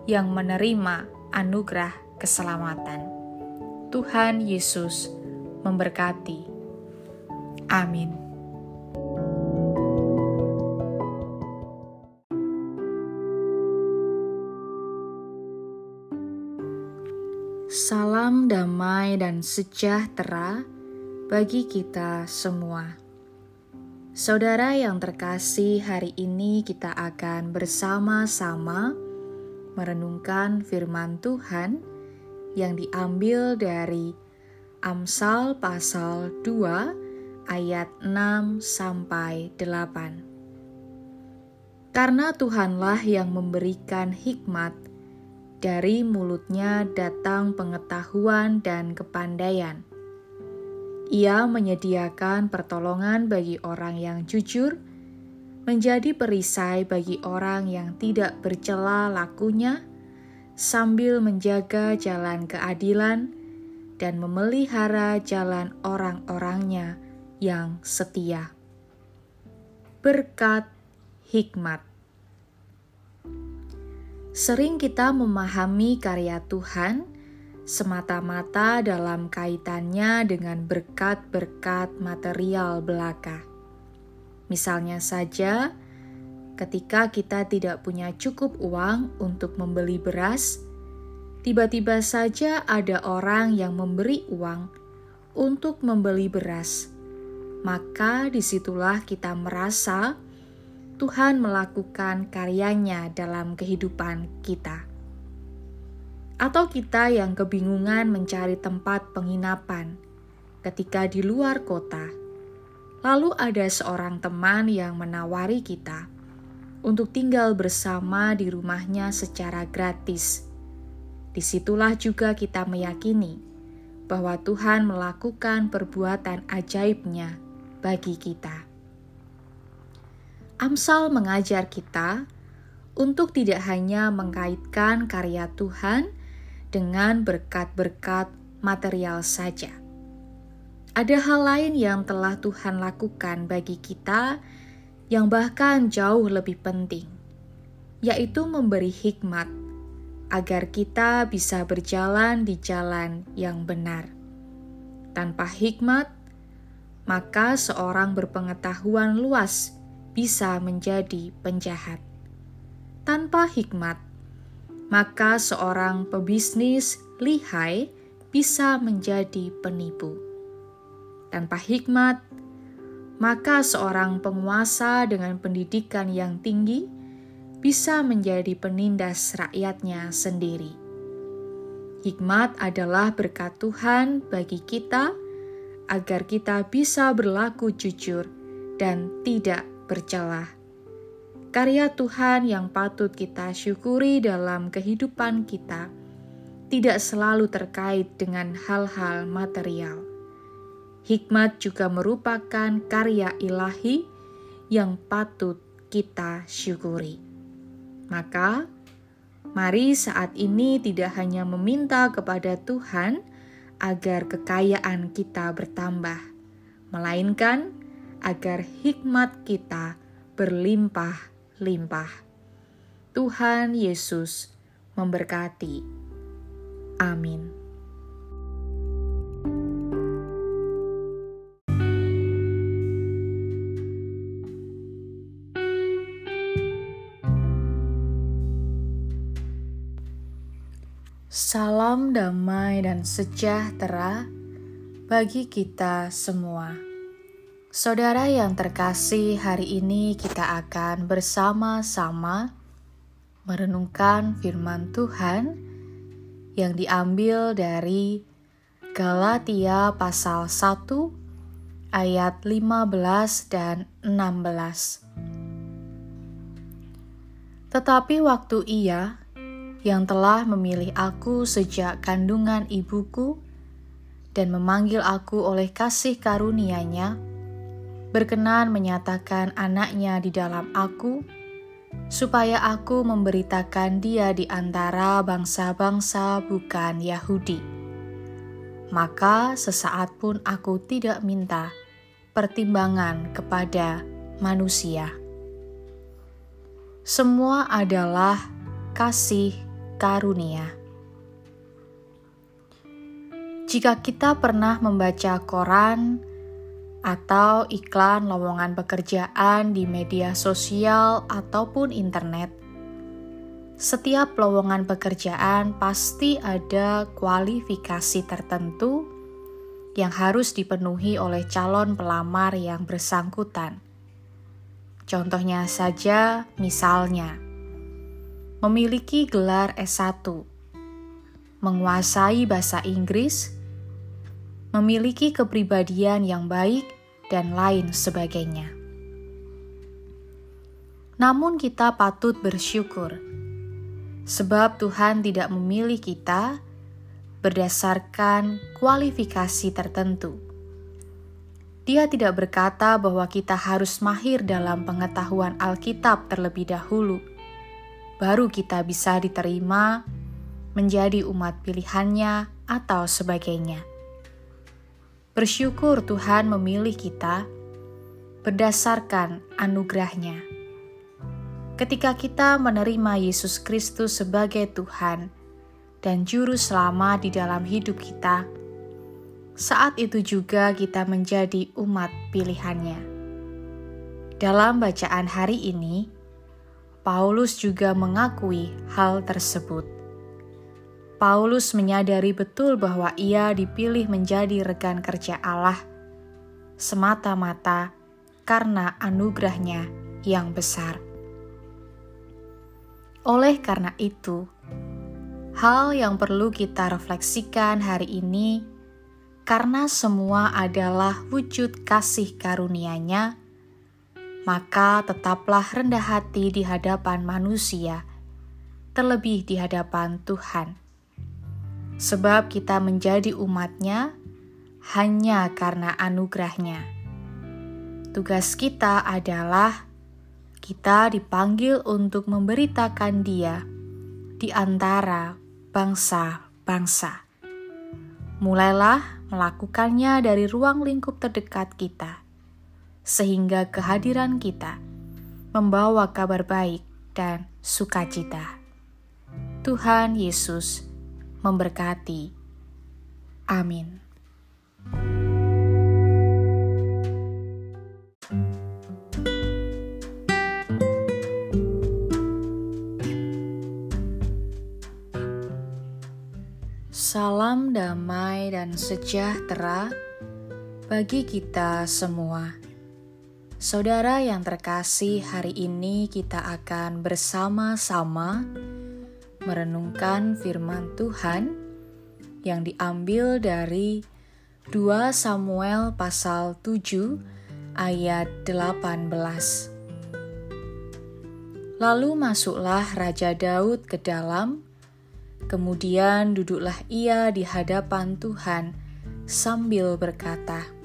yang menerima anugerah keselamatan. Tuhan Yesus memberkati. Amin. Salam damai dan sejahtera bagi kita semua. Saudara yang terkasih, hari ini kita akan bersama-sama merenungkan firman Tuhan yang diambil dari Amsal pasal 2 ayat 6 sampai 8. Karena Tuhanlah yang memberikan hikmat dari mulutnya datang pengetahuan dan kepandaian. Ia menyediakan pertolongan bagi orang yang jujur, menjadi perisai bagi orang yang tidak bercela lakunya, sambil menjaga jalan keadilan dan memelihara jalan orang-orangnya yang setia. Berkat hikmat Sering kita memahami karya Tuhan semata-mata dalam kaitannya dengan berkat-berkat material belaka. Misalnya saja, ketika kita tidak punya cukup uang untuk membeli beras, tiba-tiba saja ada orang yang memberi uang untuk membeli beras. Maka di situlah kita merasa Tuhan melakukan karyanya dalam kehidupan kita. Atau kita yang kebingungan mencari tempat penginapan ketika di luar kota, lalu ada seorang teman yang menawari kita untuk tinggal bersama di rumahnya secara gratis. Di situlah juga kita meyakini bahwa Tuhan melakukan perbuatan ajaibnya bagi kita. Amsal mengajar kita untuk tidak hanya mengkaitkan karya Tuhan dengan berkat-berkat material saja. Ada hal lain yang telah Tuhan lakukan bagi kita yang bahkan jauh lebih penting, yaitu memberi hikmat agar kita bisa berjalan di jalan yang benar. Tanpa hikmat, maka seorang berpengetahuan luas bisa menjadi penjahat. Tanpa hikmat, maka seorang pebisnis lihai bisa menjadi penipu. Tanpa hikmat, maka seorang penguasa dengan pendidikan yang tinggi bisa menjadi penindas rakyatnya sendiri. Hikmat adalah berkat Tuhan bagi kita agar kita bisa berlaku jujur dan tidak bercelah. Karya Tuhan yang patut kita syukuri dalam kehidupan kita tidak selalu terkait dengan hal-hal material. Hikmat juga merupakan karya ilahi yang patut kita syukuri. Maka, mari saat ini tidak hanya meminta kepada Tuhan agar kekayaan kita bertambah, melainkan agar hikmat kita berlimpah-limpah. Tuhan Yesus memberkati. Amin. Salam damai dan sejahtera bagi kita semua. Saudara yang terkasih, hari ini kita akan bersama-sama merenungkan firman Tuhan yang diambil dari Galatia pasal 1 ayat 15 dan 16. Tetapi waktu ia yang telah memilih aku sejak kandungan ibuku dan memanggil aku oleh kasih karunia-Nya, berkenan menyatakan anaknya di dalam aku, supaya aku memberitakan dia di antara bangsa-bangsa bukan Yahudi. Maka sesaat pun aku tidak minta pertimbangan kepada manusia. Semua adalah kasih karunia. Jika kita pernah membaca koran atau iklan lowongan pekerjaan di media sosial ataupun internet, setiap lowongan pekerjaan pasti ada kualifikasi tertentu yang harus dipenuhi oleh calon pelamar yang bersangkutan. Contohnya saja, misalnya memiliki gelar S1, menguasai bahasa Inggris, memiliki kepribadian yang baik, dan lain sebagainya. Namun, kita patut bersyukur sebab Tuhan tidak memilih kita berdasarkan kualifikasi tertentu. Dia tidak berkata bahwa kita harus mahir dalam pengetahuan Alkitab terlebih dahulu baru kita bisa diterima menjadi umat pilihannya atau sebagainya. Bersyukur Tuhan memilih kita berdasarkan anugerahnya. Ketika kita menerima Yesus Kristus sebagai Tuhan dan Juru Selamat di dalam hidup kita, saat itu juga kita menjadi umat pilihannya. Dalam bacaan hari ini, Paulus juga mengakui hal tersebut. Paulus menyadari betul bahwa ia dipilih menjadi rekan kerja Allah semata-mata karena anugerahnya yang besar. Oleh karena itu, hal yang perlu kita refleksikan hari ini karena semua adalah wujud kasih karunia-Nya maka tetaplah rendah hati di hadapan manusia, terlebih di hadapan Tuhan. Sebab kita menjadi umatnya hanya karena anugerahnya. Tugas kita adalah kita dipanggil untuk memberitakan dia di antara bangsa-bangsa. Mulailah melakukannya dari ruang lingkup terdekat kita sehingga kehadiran kita membawa kabar baik dan sukacita. Tuhan Yesus memberkati. Amin. Salam damai dan sejahtera bagi kita semua. Saudara yang terkasih, hari ini kita akan bersama-sama merenungkan firman Tuhan yang diambil dari 2 Samuel pasal 7 ayat 18. Lalu masuklah Raja Daud ke dalam, kemudian duduklah ia di hadapan Tuhan sambil berkata,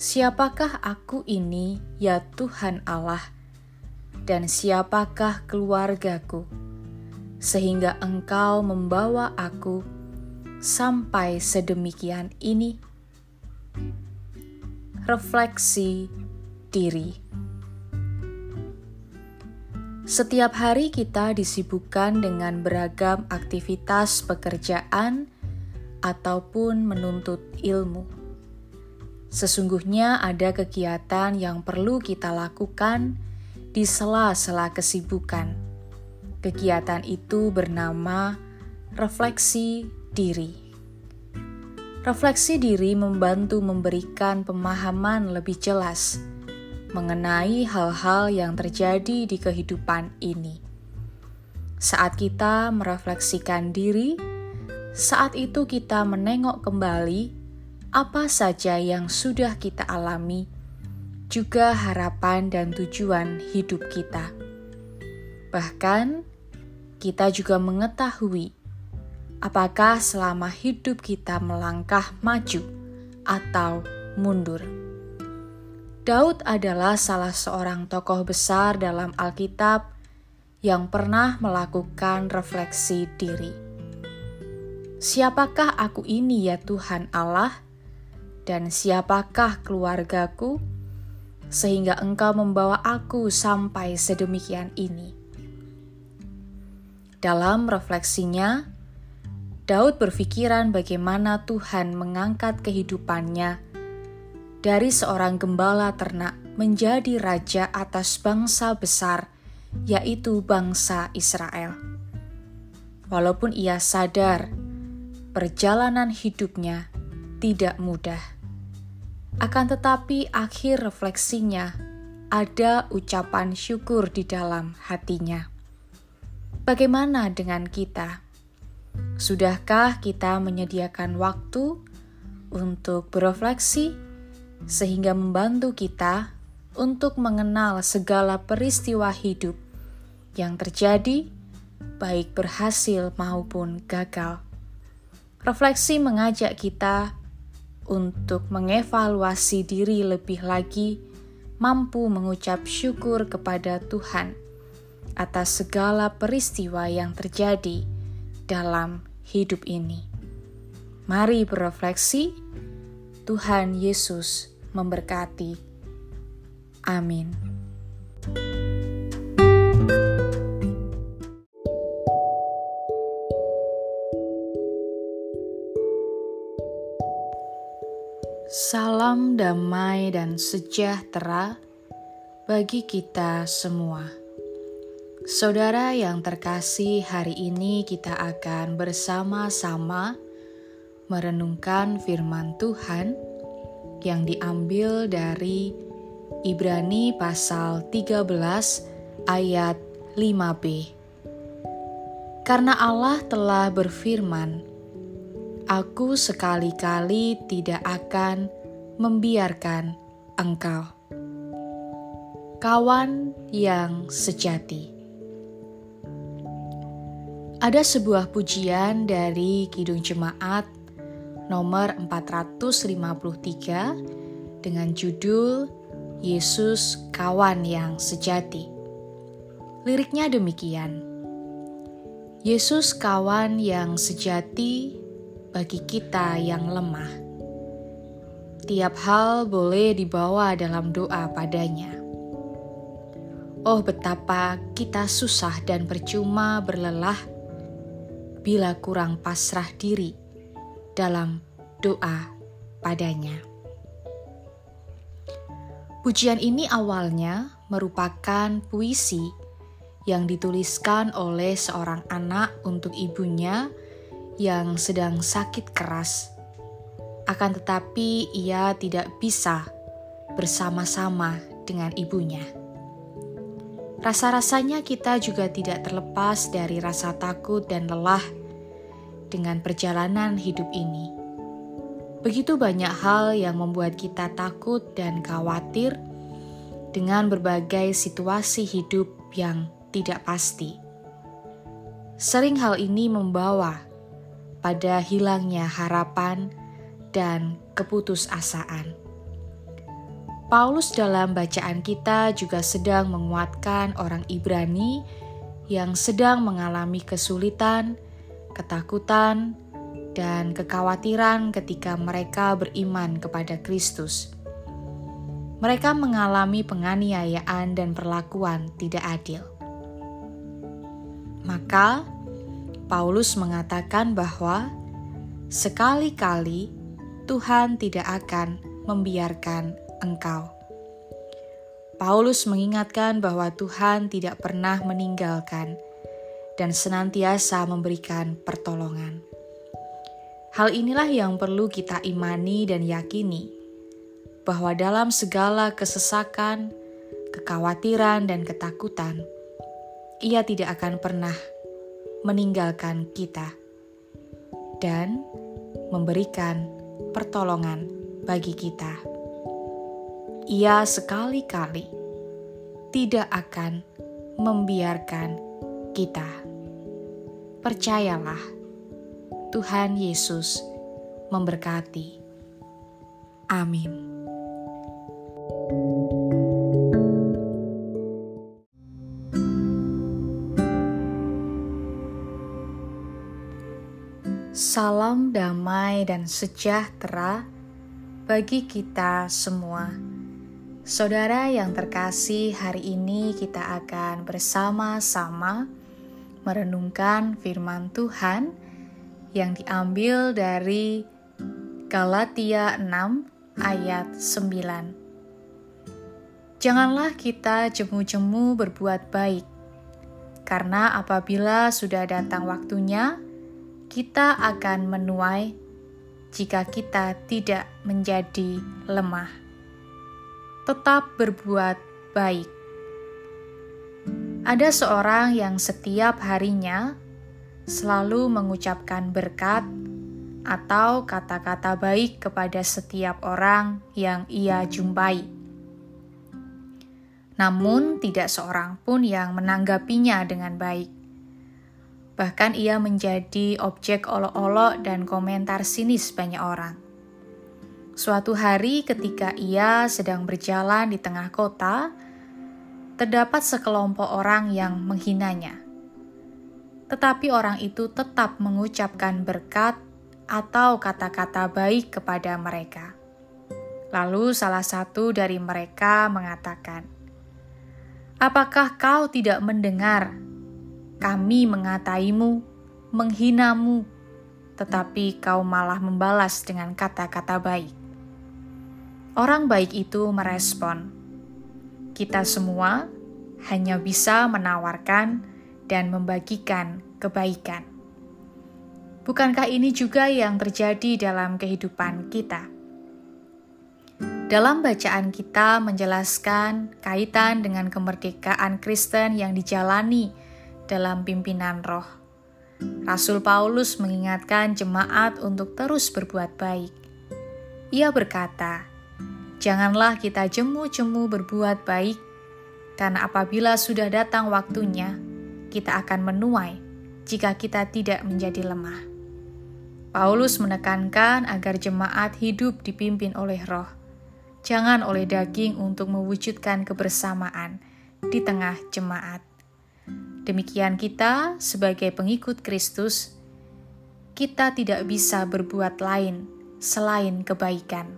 Siapakah aku ini, ya Tuhan Allah, dan siapakah keluargaku, sehingga Engkau membawa aku sampai sedemikian ini? Refleksi diri. Setiap hari kita disibukkan dengan beragam aktivitas pekerjaan ataupun menuntut ilmu. Sesungguhnya ada kegiatan yang perlu kita lakukan di sela-sela kesibukan. Kegiatan itu bernama refleksi diri. Refleksi diri membantu memberikan pemahaman lebih jelas mengenai hal-hal yang terjadi di kehidupan ini. Saat kita merefleksikan diri, saat itu kita menengok kembali apa saja yang sudah kita alami juga harapan dan tujuan hidup kita. Bahkan, kita juga mengetahui apakah selama hidup kita melangkah maju atau mundur. Daud adalah salah seorang tokoh besar dalam Alkitab yang pernah melakukan refleksi diri. Siapakah aku ini, ya Tuhan Allah, dan siapakah keluargaku? sehingga engkau membawa aku sampai sedemikian ini. Dalam refleksinya, Daud berpikiran bagaimana Tuhan mengangkat kehidupannya dari seorang gembala ternak menjadi raja atas bangsa besar, yaitu bangsa Israel. Walaupun ia sadar perjalanan hidupnya tidak mudah akan tetapi akhir refleksinya ada ucapan syukur di dalam hatinya. Bagaimana dengan kita? Sudahkah kita menyediakan waktu untuk berefleksi sehingga membantu kita untuk mengenal segala peristiwa hidup yang terjadi, baik berhasil maupun gagal? Refleksi mengajak kita untuk mengevaluasi diri lebih lagi, mampu mengucap syukur kepada Tuhan atas segala peristiwa yang terjadi dalam hidup ini. Mari berefleksi, Tuhan Yesus memberkati. Amin. Salam damai dan sejahtera bagi kita semua. Saudara yang terkasih, hari ini kita akan bersama-sama merenungkan firman Tuhan yang diambil dari Ibrani pasal 13 ayat 5b. Karena Allah telah berfirman, Aku sekali-kali tidak akan membiarkan engkau. Kawan yang sejati. Ada sebuah pujian dari Kidung Jemaat nomor 453 dengan judul Yesus Kawan yang Sejati. Liriknya demikian. Yesus kawan yang sejati bagi kita yang lemah. Tiap hal boleh dibawa dalam doa padanya. Oh, betapa kita susah dan percuma berlelah bila kurang pasrah diri dalam doa padanya. Pujian ini awalnya merupakan puisi yang dituliskan oleh seorang anak untuk ibunya yang sedang sakit keras. Akan tetapi, ia tidak bisa bersama-sama dengan ibunya. Rasa-rasanya kita juga tidak terlepas dari rasa takut dan lelah dengan perjalanan hidup ini. Begitu banyak hal yang membuat kita takut dan khawatir dengan berbagai situasi hidup yang tidak pasti. Sering hal ini membawa pada hilangnya harapan dan keputusasaan. Paulus dalam bacaan kita juga sedang menguatkan orang Ibrani yang sedang mengalami kesulitan, ketakutan, dan kekhawatiran ketika mereka beriman kepada Kristus. Mereka mengalami penganiayaan dan perlakuan tidak adil. Maka, Paulus mengatakan bahwa sekali-kali Tuhan tidak akan membiarkan engkau. Paulus mengingatkan bahwa Tuhan tidak pernah meninggalkan dan senantiasa memberikan pertolongan. Hal inilah yang perlu kita imani dan yakini, bahwa dalam segala kesesakan, kekhawatiran, dan ketakutan, Ia tidak akan pernah meninggalkan kita dan memberikan pertolongan bagi kita ia sekali-kali tidak akan membiarkan kita. Percayalah, Tuhan Yesus memberkati. Amin. Salam damai dan sejahtera bagi kita semua Saudara yang terkasih, hari ini kita akan bersama-sama merenungkan firman Tuhan yang diambil dari Galatia 6 ayat 9. Janganlah kita jemu-jemu berbuat baik, karena apabila sudah datang waktunya, kita akan menuai jika kita tidak menjadi lemah tetap berbuat baik. Ada seorang yang setiap harinya selalu mengucapkan berkat atau kata-kata baik kepada setiap orang yang ia jumpai. Namun, tidak seorang pun yang menanggapinya dengan baik. Bahkan, ia menjadi objek olok-olok dan komentar sinis banyak orang. Suatu hari, ketika ia sedang berjalan di tengah kota, terdapat sekelompok orang yang menghinanya. Tetapi orang itu tetap mengucapkan berkat atau kata-kata baik kepada mereka. Lalu, salah satu dari mereka mengatakan, "Apakah kau tidak mendengar kami mengataimu, menghinamu, tetapi kau malah membalas dengan kata-kata baik?" Orang baik itu merespon, "Kita semua hanya bisa menawarkan dan membagikan kebaikan." Bukankah ini juga yang terjadi dalam kehidupan kita? Dalam bacaan kita menjelaskan kaitan dengan kemerdekaan Kristen yang dijalani dalam pimpinan roh. Rasul Paulus mengingatkan jemaat untuk terus berbuat baik. Ia berkata, Janganlah kita jemu-jemu berbuat baik, karena apabila sudah datang waktunya, kita akan menuai jika kita tidak menjadi lemah. Paulus menekankan agar jemaat hidup dipimpin oleh roh, jangan oleh daging untuk mewujudkan kebersamaan di tengah jemaat. Demikian kita sebagai pengikut Kristus, kita tidak bisa berbuat lain selain kebaikan.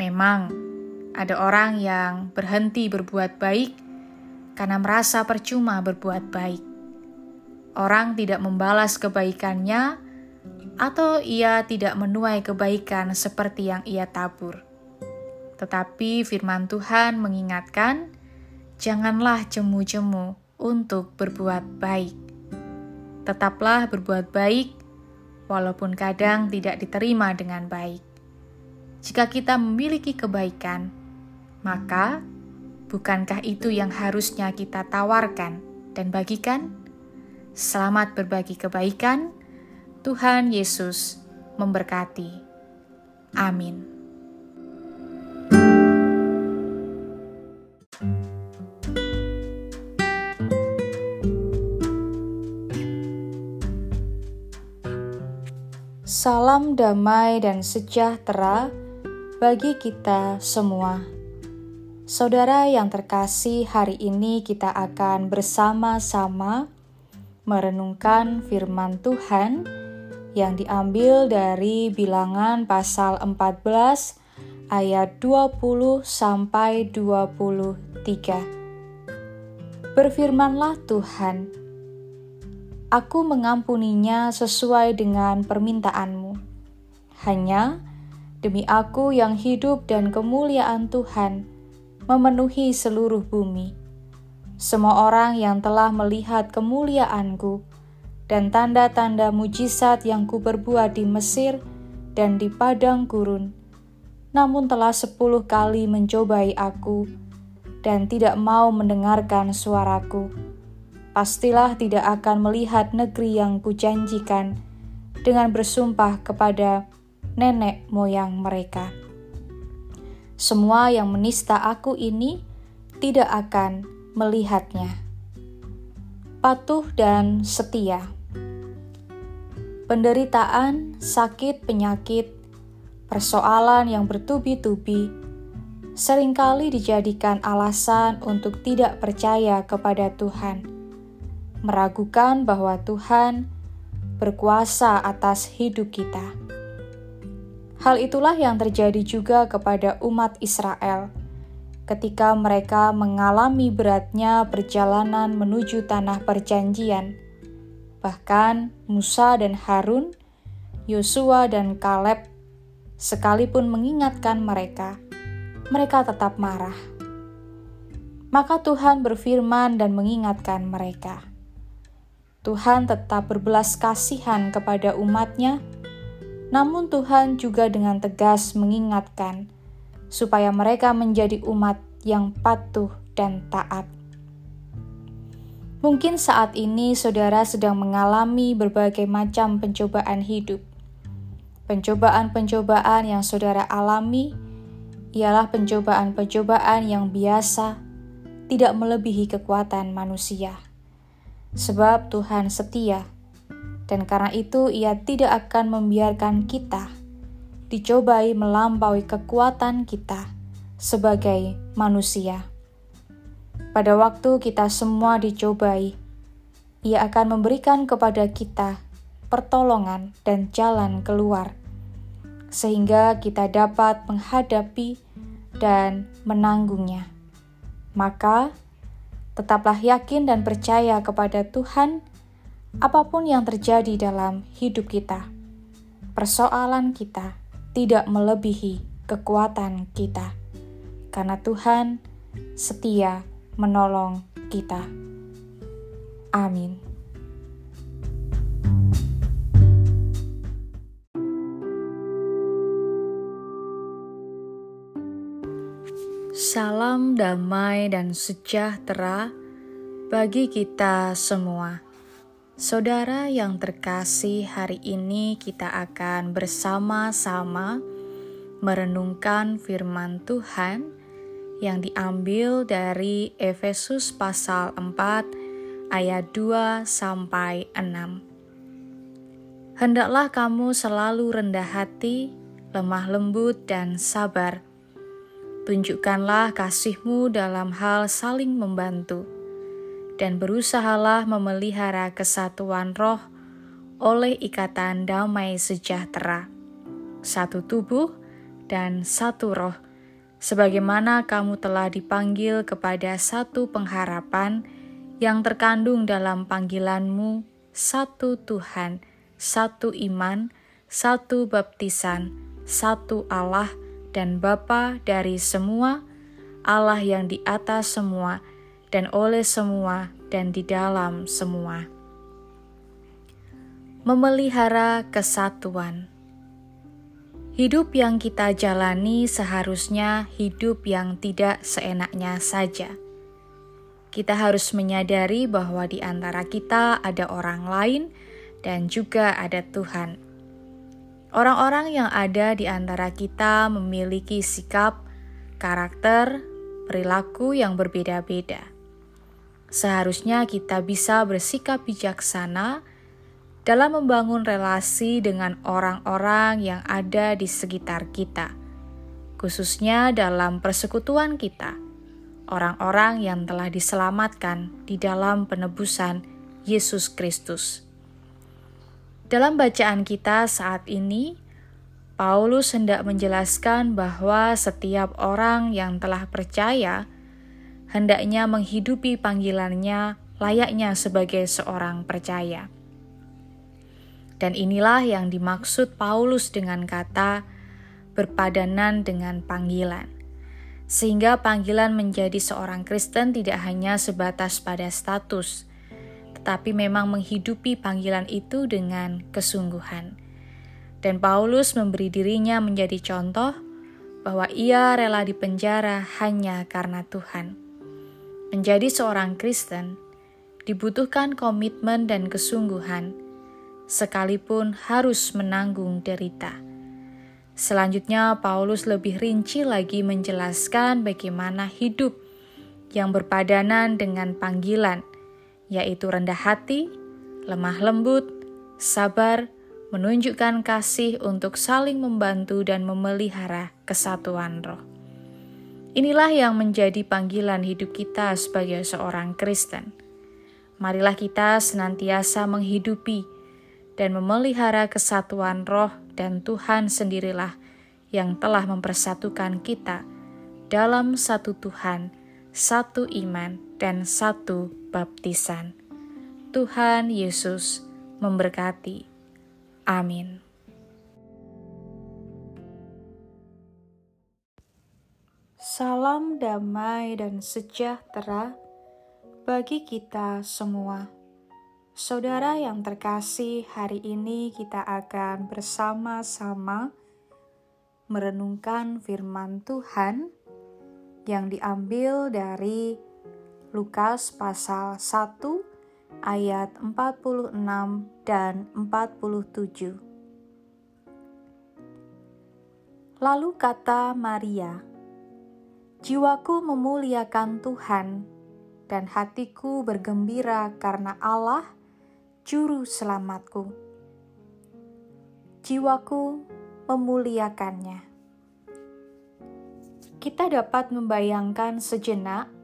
Memang ada orang yang berhenti berbuat baik karena merasa percuma berbuat baik. Orang tidak membalas kebaikannya, atau ia tidak menuai kebaikan seperti yang ia tabur. Tetapi firman Tuhan mengingatkan, "Janganlah jemu-jemu untuk berbuat baik. Tetaplah berbuat baik, walaupun kadang tidak diterima dengan baik." Jika kita memiliki kebaikan, maka bukankah itu yang harusnya kita tawarkan dan bagikan? Selamat berbagi kebaikan. Tuhan Yesus memberkati. Amin. Salam damai dan sejahtera bagi kita semua. Saudara yang terkasih, hari ini kita akan bersama-sama merenungkan firman Tuhan yang diambil dari Bilangan pasal 14 ayat 20 sampai 23. Berfirmanlah Tuhan, Aku mengampuninya sesuai dengan permintaanmu. Hanya demi aku yang hidup dan kemuliaan Tuhan memenuhi seluruh bumi. Semua orang yang telah melihat kemuliaanku dan tanda-tanda mujizat yang kuperbuat di Mesir dan di padang gurun, namun telah sepuluh kali mencobai aku dan tidak mau mendengarkan suaraku. Pastilah tidak akan melihat negeri yang kujanjikan dengan bersumpah kepada nenek moyang mereka. Semua yang menista aku ini tidak akan melihatnya. Patuh dan setia penderitaan, sakit, penyakit, persoalan yang bertubi-tubi, sering kali dijadikan alasan untuk tidak percaya kepada Tuhan, meragukan bahwa Tuhan berkuasa atas hidup kita. Hal itulah yang terjadi juga kepada umat Israel ketika mereka mengalami beratnya perjalanan menuju tanah perjanjian Bahkan Musa dan Harun, Yosua dan Kaleb, sekalipun mengingatkan mereka, mereka tetap marah. Maka Tuhan berfirman dan mengingatkan mereka. Tuhan tetap berbelas kasihan kepada umatnya, namun Tuhan juga dengan tegas mengingatkan supaya mereka menjadi umat yang patuh dan taat. Mungkin saat ini saudara sedang mengalami berbagai macam pencobaan hidup. Pencobaan-pencobaan yang saudara alami ialah pencobaan-pencobaan yang biasa, tidak melebihi kekuatan manusia. Sebab Tuhan setia, dan karena itu Ia tidak akan membiarkan kita dicobai melampaui kekuatan kita sebagai manusia. Pada waktu kita semua dicobai, Ia akan memberikan kepada kita pertolongan dan jalan keluar, sehingga kita dapat menghadapi dan menanggungnya. Maka, tetaplah yakin dan percaya kepada Tuhan, apa pun yang terjadi dalam hidup kita. Persoalan kita tidak melebihi kekuatan kita, karena Tuhan setia menolong kita. Amin. Salam damai dan sejahtera bagi kita semua. Saudara yang terkasih, hari ini kita akan bersama-sama merenungkan firman Tuhan yang diambil dari Efesus pasal 4 ayat 2 sampai 6. Hendaklah kamu selalu rendah hati, lemah lembut dan sabar. Tunjukkanlah kasihmu dalam hal saling membantu dan berusahalah memelihara kesatuan roh oleh ikatan damai sejahtera. Satu tubuh dan satu roh sebagaimana kamu telah dipanggil kepada satu pengharapan yang terkandung dalam panggilanmu, satu Tuhan, satu iman, satu baptisan, satu Allah dan Bapa dari semua, Allah yang di atas semua, dan oleh semua, dan di dalam semua. Memelihara kesatuan. Hidup yang kita jalani seharusnya hidup yang tidak seenaknya saja. Kita harus menyadari bahwa di antara kita ada orang lain dan juga ada Tuhan. Orang-orang yang ada di antara kita memiliki sikap, karakter, perilaku yang berbeda-beda. Seharusnya kita bisa bersikap bijaksana dalam membangun relasi dengan orang-orang yang ada di sekitar kita, khususnya dalam persekutuan kita, orang-orang yang telah diselamatkan di dalam penebusan Yesus Kristus. Dalam bacaan kita saat ini, Paulus hendak menjelaskan bahwa setiap orang yang telah percaya hendaknya menghidupi panggilannya layaknya sebagai seorang percaya. Dan inilah yang dimaksud Paulus dengan kata berpadanan dengan panggilan. Sehingga panggilan menjadi seorang Kristen tidak hanya sebatas pada status, tetapi memang menghidupi panggilan itu dengan kesungguhan. Dan Paulus memberi dirinya menjadi contoh bahwa ia rela dipenjara hanya karena Tuhan. Menjadi seorang Kristen dibutuhkan komitmen dan kesungguhan, sekalipun harus menanggung derita. Selanjutnya, Paulus lebih rinci lagi menjelaskan bagaimana hidup yang berpadanan dengan panggilan yaitu rendah hati, lemah lembut, sabar, menunjukkan kasih untuk saling membantu dan memelihara kesatuan roh. Inilah yang menjadi panggilan hidup kita sebagai seorang Kristen. Marilah kita senantiasa menghidupi dan memelihara kesatuan roh dan Tuhan sendirilah yang telah mempersatukan kita dalam satu Tuhan, satu iman, dan satu baptisan. Tuhan Yesus memberkati. Amin. Salam damai dan sejahtera bagi kita semua. Saudara yang terkasih, hari ini kita akan bersama-sama merenungkan firman Tuhan yang diambil dari Lukas pasal 1 ayat 46 dan 47. Lalu kata Maria, Jiwaku memuliakan Tuhan, dan hatiku bergembira karena Allah, Juru Selamatku. Jiwaku memuliakannya. Kita dapat membayangkan sejenak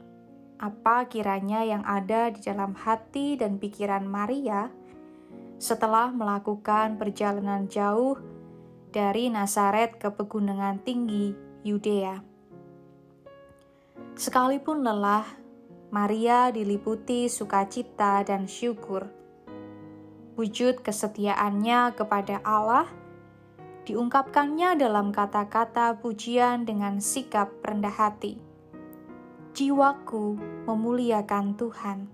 apa kiranya yang ada di dalam hati dan pikiran Maria setelah melakukan perjalanan jauh dari Nazaret ke pegunungan tinggi Yudea. Sekalipun lelah, Maria diliputi sukacita dan syukur. Wujud kesetiaannya kepada Allah diungkapkannya dalam kata-kata pujian dengan sikap rendah hati jiwaku memuliakan Tuhan.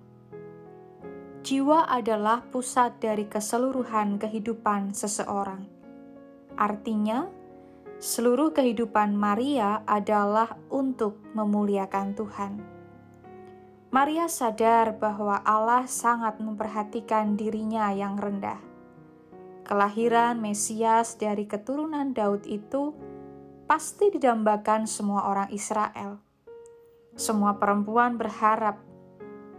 Jiwa adalah pusat dari keseluruhan kehidupan seseorang. Artinya, seluruh kehidupan Maria adalah untuk memuliakan Tuhan. Maria sadar bahwa Allah sangat memperhatikan dirinya yang rendah. Kelahiran Mesias dari keturunan Daud itu pasti didambakan semua orang Israel semua perempuan berharap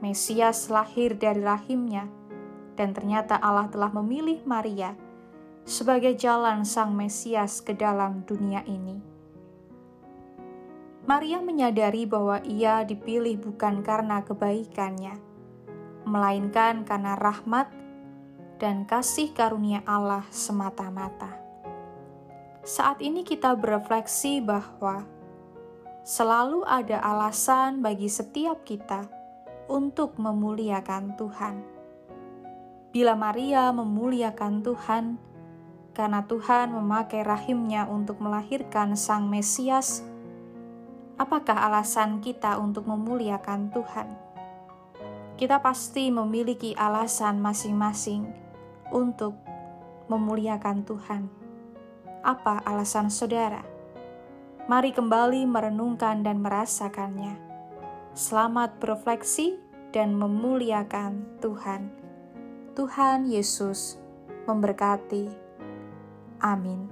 Mesias lahir dari rahimnya, dan ternyata Allah telah memilih Maria sebagai jalan Sang Mesias ke dalam dunia ini. Maria menyadari bahwa ia dipilih bukan karena kebaikannya, melainkan karena rahmat dan kasih karunia Allah semata-mata. Saat ini kita berefleksi bahwa selalu ada alasan bagi setiap kita untuk memuliakan Tuhan. Bila Maria memuliakan Tuhan, karena Tuhan memakai rahimnya untuk melahirkan Sang Mesias, apakah alasan kita untuk memuliakan Tuhan? Kita pasti memiliki alasan masing-masing untuk memuliakan Tuhan. Apa alasan saudara? Mari kembali merenungkan dan merasakannya. Selamat berefleksi dan memuliakan Tuhan. Tuhan Yesus memberkati. Amin.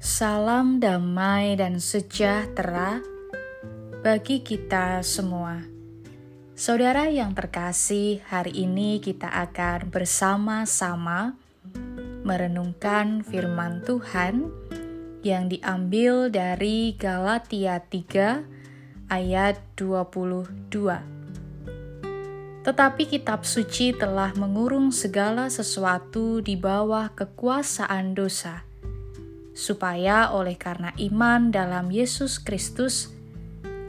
Salam damai dan sejahtera bagi kita semua. Saudara yang terkasih, hari ini kita akan bersama-sama merenungkan firman Tuhan yang diambil dari Galatia 3 ayat 22. Tetapi kitab suci telah mengurung segala sesuatu di bawah kekuasaan dosa, supaya oleh karena iman dalam Yesus Kristus,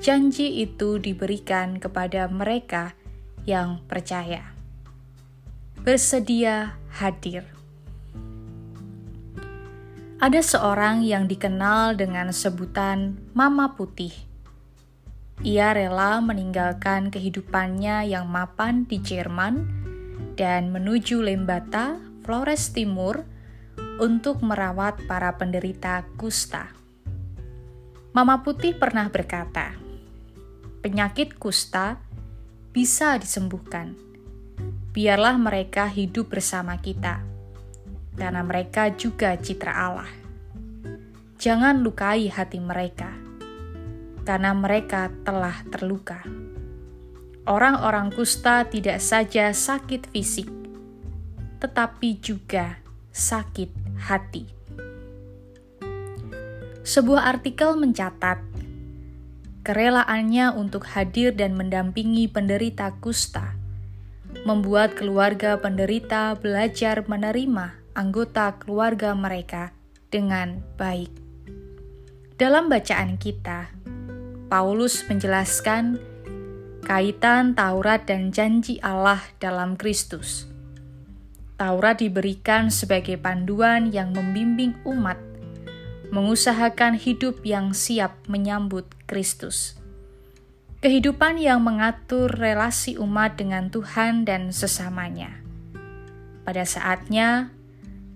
janji itu diberikan kepada mereka yang percaya. Bersedia hadir. Ada seorang yang dikenal dengan sebutan Mama Putih. Ia rela meninggalkan kehidupannya yang mapan di Jerman dan menuju Lembata, Flores Timur, untuk merawat para penderita kusta. Mama Putih pernah berkata, "Penyakit kusta bisa disembuhkan. Biarlah mereka hidup bersama kita." karena mereka juga citra Allah. Jangan lukai hati mereka, karena mereka telah terluka. Orang-orang kusta tidak saja sakit fisik, tetapi juga sakit hati. Sebuah artikel mencatat kerelaannya untuk hadir dan mendampingi penderita kusta membuat keluarga penderita belajar menerima anggota keluarga mereka dengan baik. Dalam bacaan kita, Paulus menjelaskan kaitan Taurat dan janji Allah dalam Kristus. Taurat diberikan sebagai panduan yang membimbing umat mengusahakan hidup yang siap menyambut Kristus. Kehidupan yang mengatur relasi umat dengan Tuhan dan sesamanya. Pada saatnya,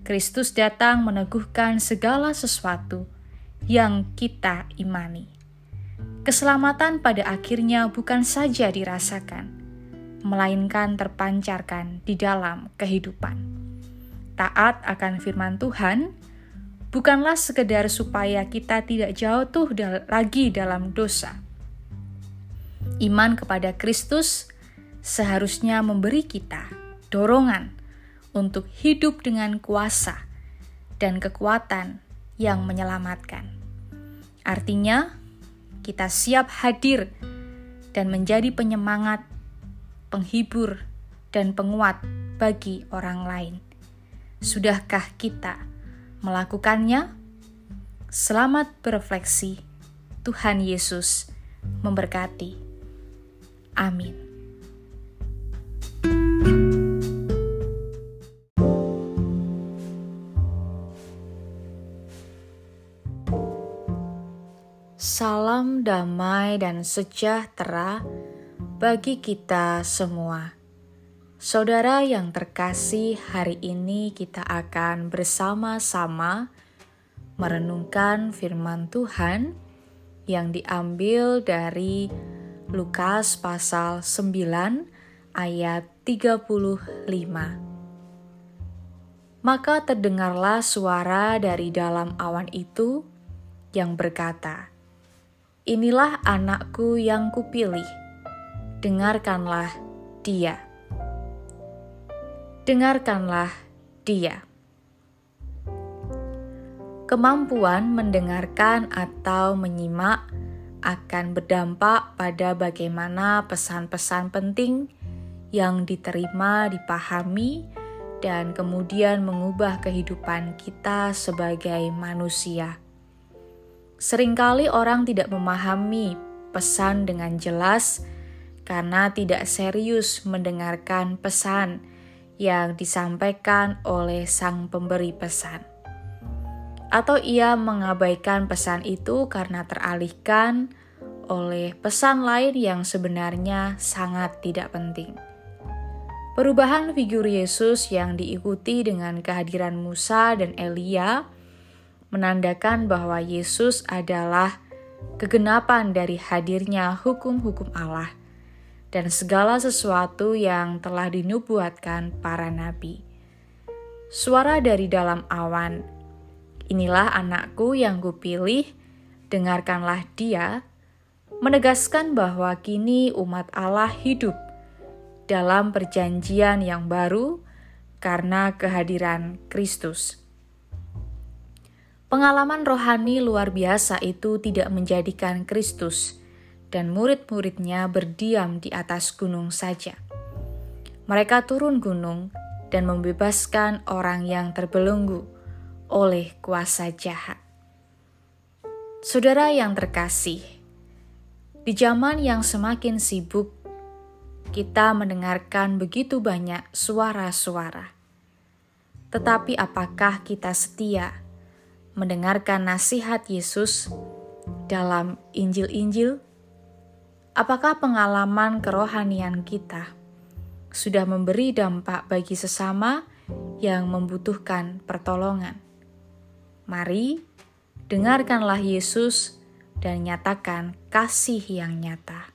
Kristus datang meneguhkan segala sesuatu yang kita imani. Keselamatan pada akhirnya bukan saja dirasakan, melainkan terpancarkan di dalam kehidupan. Taat akan firman Tuhan bukanlah sekedar supaya kita tidak jatuh lagi dalam dosa. Iman kepada Kristus seharusnya memberi kita dorongan untuk hidup dengan kuasa dan kekuatan yang menyelamatkan. Artinya, kita siap hadir dan menjadi penyemangat, penghibur, dan penguat bagi orang lain. Sudahkah kita melakukannya? Selamat berefleksi. Tuhan Yesus memberkati. Amin. Salam damai dan sejahtera bagi kita semua. Saudara yang terkasih, hari ini kita akan bersama-sama merenungkan firman Tuhan yang diambil dari Lukas pasal 9 ayat 35. Maka terdengarlah suara dari dalam awan itu yang berkata, Inilah anakku yang kupilih, dengarkanlah dia. Dengarkanlah dia. Kemampuan mendengarkan atau menyimak akan berdampak pada bagaimana pesan-pesan penting yang diterima, dipahami, dan kemudian mengubah kehidupan kita sebagai manusia. Seringkali orang tidak memahami pesan dengan jelas karena tidak serius mendengarkan pesan yang disampaikan oleh sang pemberi pesan. Atau ia mengabaikan pesan itu karena teralihkan oleh pesan lain yang sebenarnya sangat tidak penting. Perubahan figur Yesus yang diikuti dengan kehadiran Musa dan Elia menandakan bahwa Yesus adalah kegenapan dari hadirnya hukum-hukum Allah dan segala sesuatu yang telah dinubuatkan para nabi. Suara dari dalam awan, inilah anakku yang kupilih, dengarkanlah dia, menegaskan bahwa kini umat Allah hidup dalam perjanjian yang baru karena kehadiran Kristus. Pengalaman rohani luar biasa itu tidak menjadikan Kristus dan murid-muridnya berdiam di atas gunung saja. Mereka turun gunung dan membebaskan orang yang terbelenggu oleh kuasa jahat. Saudara yang terkasih, di zaman yang semakin sibuk, kita mendengarkan begitu banyak suara-suara. Tetapi apakah kita setia mendengarkan nasihat Yesus dalam Injil-Injil? Apakah pengalaman kerohanian kita sudah memberi dampak bagi sesama yang membutuhkan pertolongan? Mari dengarkanlah Yesus dan nyatakan kasih yang nyata.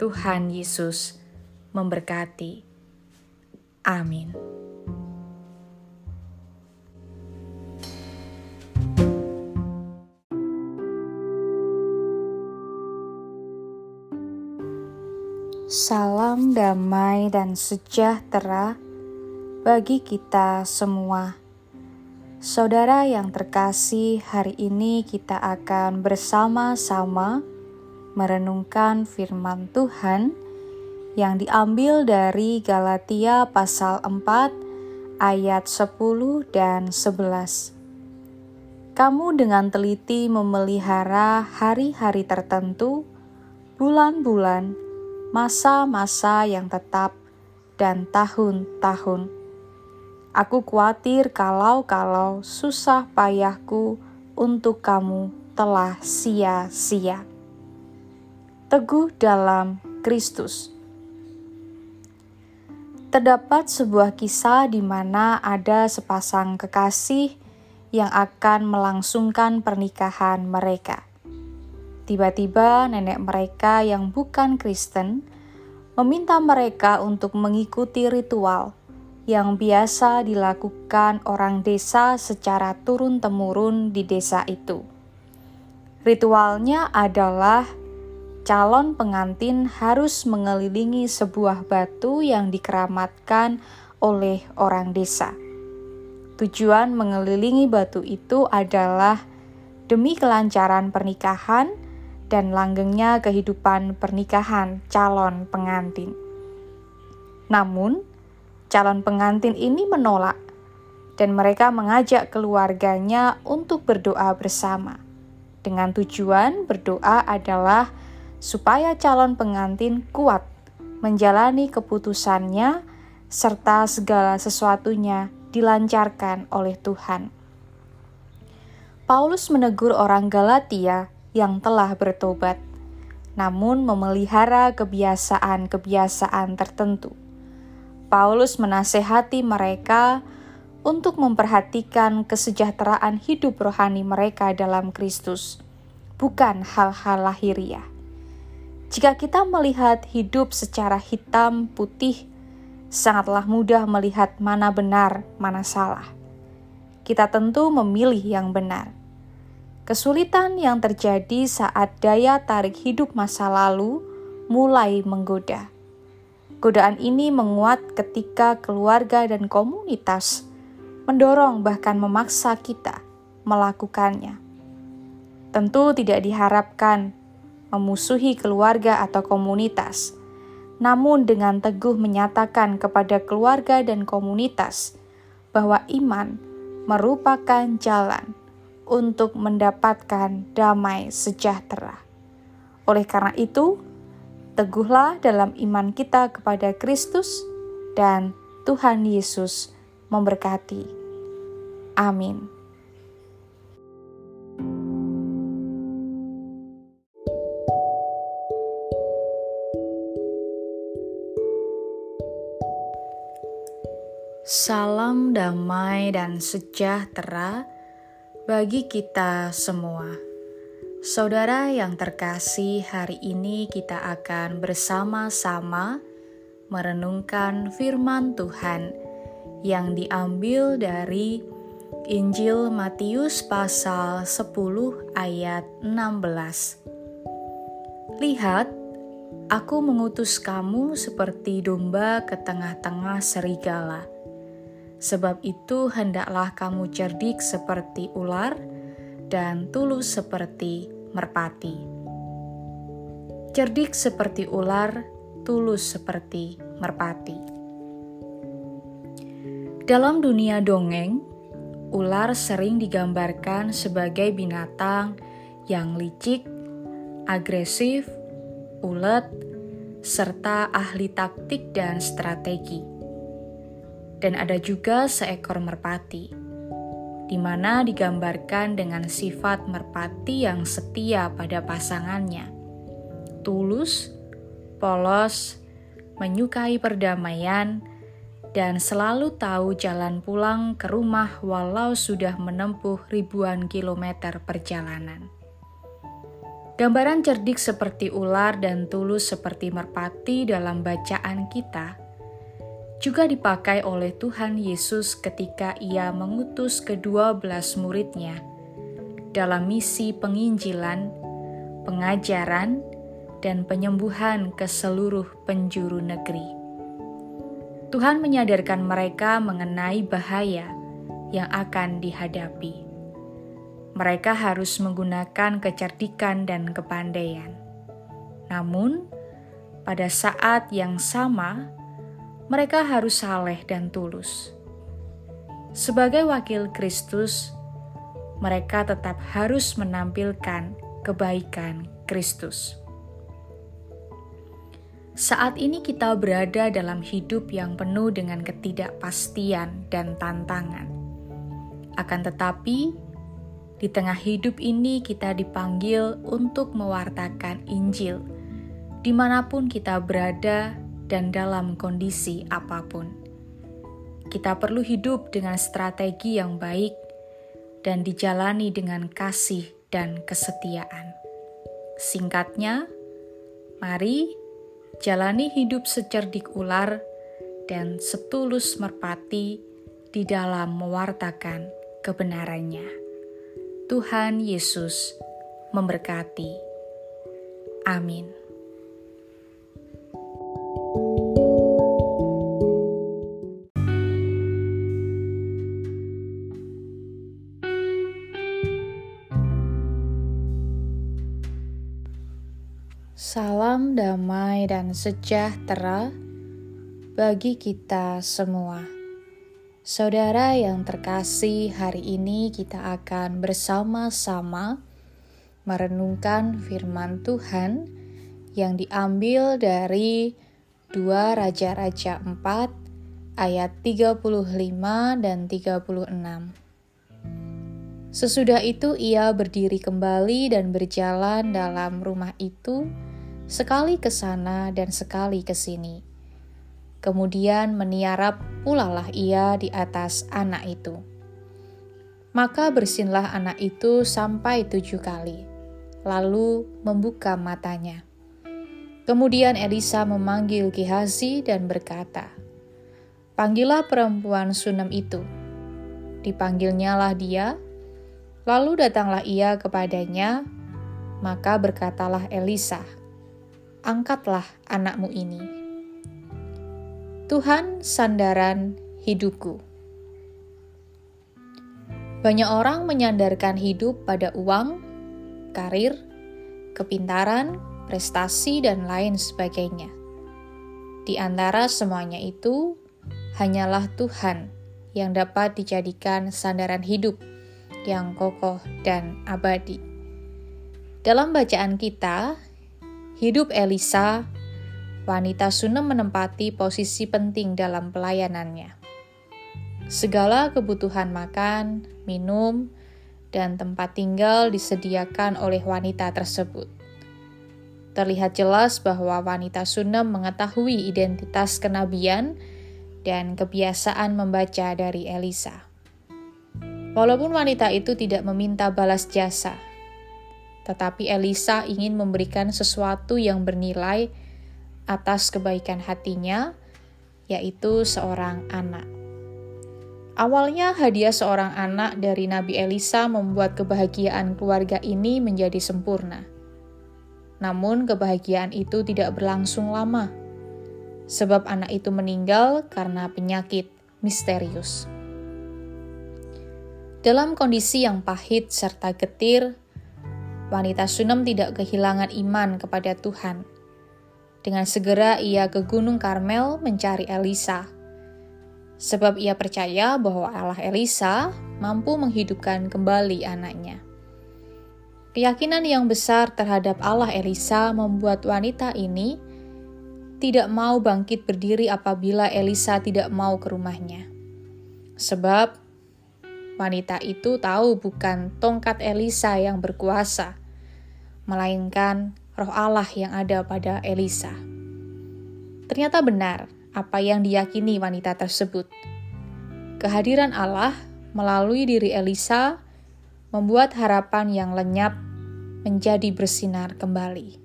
Tuhan Yesus memberkati. Amin. Salam damai dan sejahtera bagi kita semua Saudara yang terkasih, hari ini kita akan bersama-sama merenungkan firman Tuhan yang diambil dari Galatia pasal 4 ayat 10 dan 11. Kamu dengan teliti memelihara hari-hari tertentu, bulan-bulan, masa-masa yang tetap, dan tahun-tahun Aku khawatir kalau-kalau susah payahku untuk kamu telah sia-sia. Teguh dalam Kristus. Terdapat sebuah kisah di mana ada sepasang kekasih yang akan melangsungkan pernikahan mereka. Tiba-tiba nenek mereka yang bukan Kristen meminta mereka untuk mengikuti ritual yang biasa dilakukan orang desa secara turun-temurun di desa itu. Ritualnya adalah calon pengantin harus mengelilingi sebuah batu yang dikeramatkan oleh orang desa. Tujuan mengelilingi batu itu adalah demi kelancaran pernikahan dan langgengnya kehidupan pernikahan calon pengantin. Namun, calon pengantin ini menolak, dan mereka mengajak keluarganya untuk berdoa bersama. Dengan tujuan berdoa adalah supaya calon pengantin kuat menjalani keputusannya serta segala sesuatunya dilancarkan oleh Tuhan. Paulus menegur orang Galatia yang telah bertobat, namun memelihara kebiasaan-kebiasaan tertentu. Paulus menasehati mereka untuk memperhatikan kesejahteraan hidup rohani mereka dalam Kristus, bukan hal-hal lahiriah. Jika kita melihat hidup secara hitam putih, sangatlah mudah melihat mana benar, mana salah. Kita tentu memilih yang benar. Kesulitan yang terjadi saat daya tarik hidup masa lalu mulai menggoda Godaan ini menguat ketika keluarga dan komunitas mendorong bahkan memaksa kita melakukannya. Tentu tidak diharapkan memusuhi keluarga atau komunitas, namun dengan teguh menyatakan kepada keluarga dan komunitas bahwa iman merupakan jalan untuk mendapatkan damai sejahtera. Oleh karena itu, Teguhlah dalam iman kita kepada Kristus dan Tuhan Yesus memberkati. Amin. Salam damai dan sejahtera bagi kita semua. Saudara yang terkasih, hari ini kita akan bersama-sama merenungkan firman Tuhan yang diambil dari Injil Matius pasal 10 ayat 16. Lihat, aku mengutus kamu seperti domba ke tengah-tengah serigala. Sebab itu, hendaklah kamu cerdik seperti ular dan tulus seperti merpati. Cerdik seperti ular, tulus seperti merpati. Dalam dunia dongeng, ular sering digambarkan sebagai binatang yang licik, agresif, ulet, serta ahli taktik dan strategi. Dan ada juga seekor merpati, di mana digambarkan dengan sifat merpati yang setia pada pasangannya, tulus, polos, menyukai perdamaian, dan selalu tahu jalan pulang ke rumah walau sudah menempuh ribuan kilometer perjalanan. Gambaran cerdik seperti ular dan tulus seperti merpati dalam bacaan kita juga dipakai oleh Tuhan Yesus ketika ia mengutus kedua belas muridnya dalam misi penginjilan, pengajaran, dan penyembuhan ke seluruh penjuru negeri. Tuhan menyadarkan mereka mengenai bahaya yang akan dihadapi mereka harus menggunakan kecerdikan dan kepandaian. Namun, pada saat yang sama, mereka harus saleh dan tulus. Sebagai wakil Kristus, mereka tetap harus menampilkan kebaikan Kristus. Saat ini kita berada dalam hidup yang penuh dengan ketidakpastian dan tantangan. Akan tetapi, di tengah hidup ini, kita dipanggil untuk mewartakan Injil di mana pun kita berada dan dalam kondisi apa pun. Kita perlu hidup dengan strategi yang baik dan dijalani dengan kasih dan kesetiaan. Singkatnya, mari jalani hidup secerdik ular dan setulus merpati di dalam mewartakan kebenarannya. Tuhan Yesus memberkati. Amin. Salam damai dan sejahtera bagi kita semua. Saudara yang terkasih, hari ini kita akan bersama-sama merenungkan firman Tuhan yang diambil dari 2 Raja-Raja 4 ayat 35 dan 36. Sesudah itu ia berdiri kembali dan berjalan dalam rumah itu, sekali ke sana dan sekali ke sini Kemudian meniarap pulalah ia di atas anak itu. Maka bersinlah anak itu sampai tujuh kali, lalu membuka matanya. Kemudian Elisa memanggil Gehazi dan berkata, Panggillah perempuan Sunem itu. Dipanggilnyalah dia, lalu datanglah ia kepadanya, maka berkatalah Elisa, Angkatlah anakmu ini. Tuhan sandaran hidupku. Banyak orang menyandarkan hidup pada uang, karir, kepintaran, prestasi, dan lain sebagainya. Di antara semuanya itu, hanyalah Tuhan yang dapat dijadikan sandaran hidup yang kokoh dan abadi. Dalam bacaan kita, hidup Elisa wanita Sunem menempati posisi penting dalam pelayanannya. Segala kebutuhan makan, minum, dan tempat tinggal disediakan oleh wanita tersebut. Terlihat jelas bahwa wanita Sunem mengetahui identitas kenabian dan kebiasaan membaca dari Elisa. Walaupun wanita itu tidak meminta balas jasa, tetapi Elisa ingin memberikan sesuatu yang bernilai atas kebaikan hatinya, yaitu seorang anak. Awalnya, hadiah seorang anak dari Nabi Elisa membuat kebahagiaan keluarga ini menjadi sempurna. Namun, kebahagiaan itu tidak berlangsung lama, sebab anak itu meninggal karena penyakit misterius. Dalam kondisi yang pahit serta getir, wanita Sunem tidak kehilangan iman kepada Tuhan. Dengan segera ia ke Gunung Karmel mencari Elisa, sebab ia percaya bahwa Allah Elisa mampu menghidupkan kembali anaknya. Keyakinan yang besar terhadap Allah Elisa membuat wanita ini tidak mau bangkit berdiri apabila Elisa tidak mau ke rumahnya. Sebab wanita itu tahu bukan tongkat Elisa yang berkuasa, melainkan roh Allah yang ada pada Elisa. Ternyata benar apa yang diyakini wanita tersebut. Kehadiran Allah melalui diri Elisa membuat harapan yang lenyap menjadi bersinar kembali.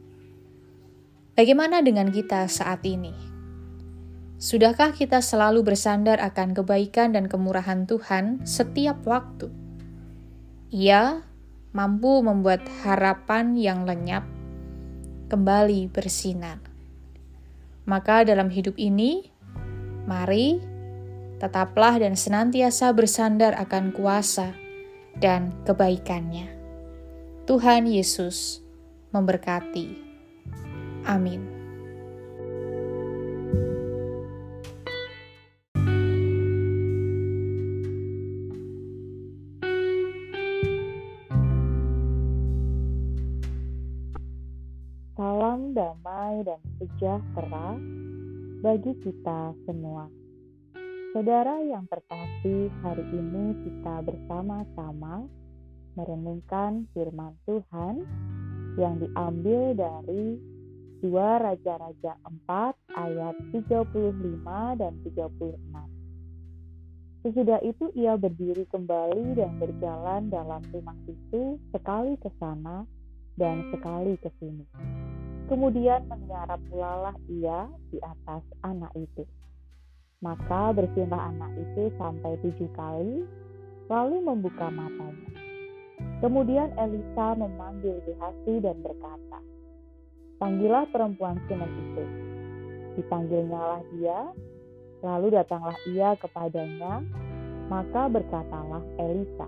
Bagaimana dengan kita saat ini? Sudahkah kita selalu bersandar akan kebaikan dan kemurahan Tuhan setiap waktu? Ia mampu membuat harapan yang lenyap kembali bersinar. Maka, dalam hidup ini, mari tetaplah dan senantiasa bersandar akan kuasa dan kebaikannya. Tuhan Yesus memberkati. Amin. Sejahtera bagi kita semua. Saudara yang terkasih, hari ini kita bersama-sama merenungkan firman Tuhan yang diambil dari 2 Raja-Raja 4 ayat 35 dan 36. Sesudah itu ia berdiri kembali dan berjalan dalam rumah itu sekali ke sana dan sekali ke sini. Kemudian menyiarap pula ia di atas anak itu. Maka bersihinlah anak itu sampai tujuh kali, lalu membuka matanya. Kemudian Elisa memanggil Gehazi dan berkata, Panggillah perempuan Sunem itu. Dipanggilnya lah dia, lalu datanglah ia kepadanya, maka berkatalah Elisa,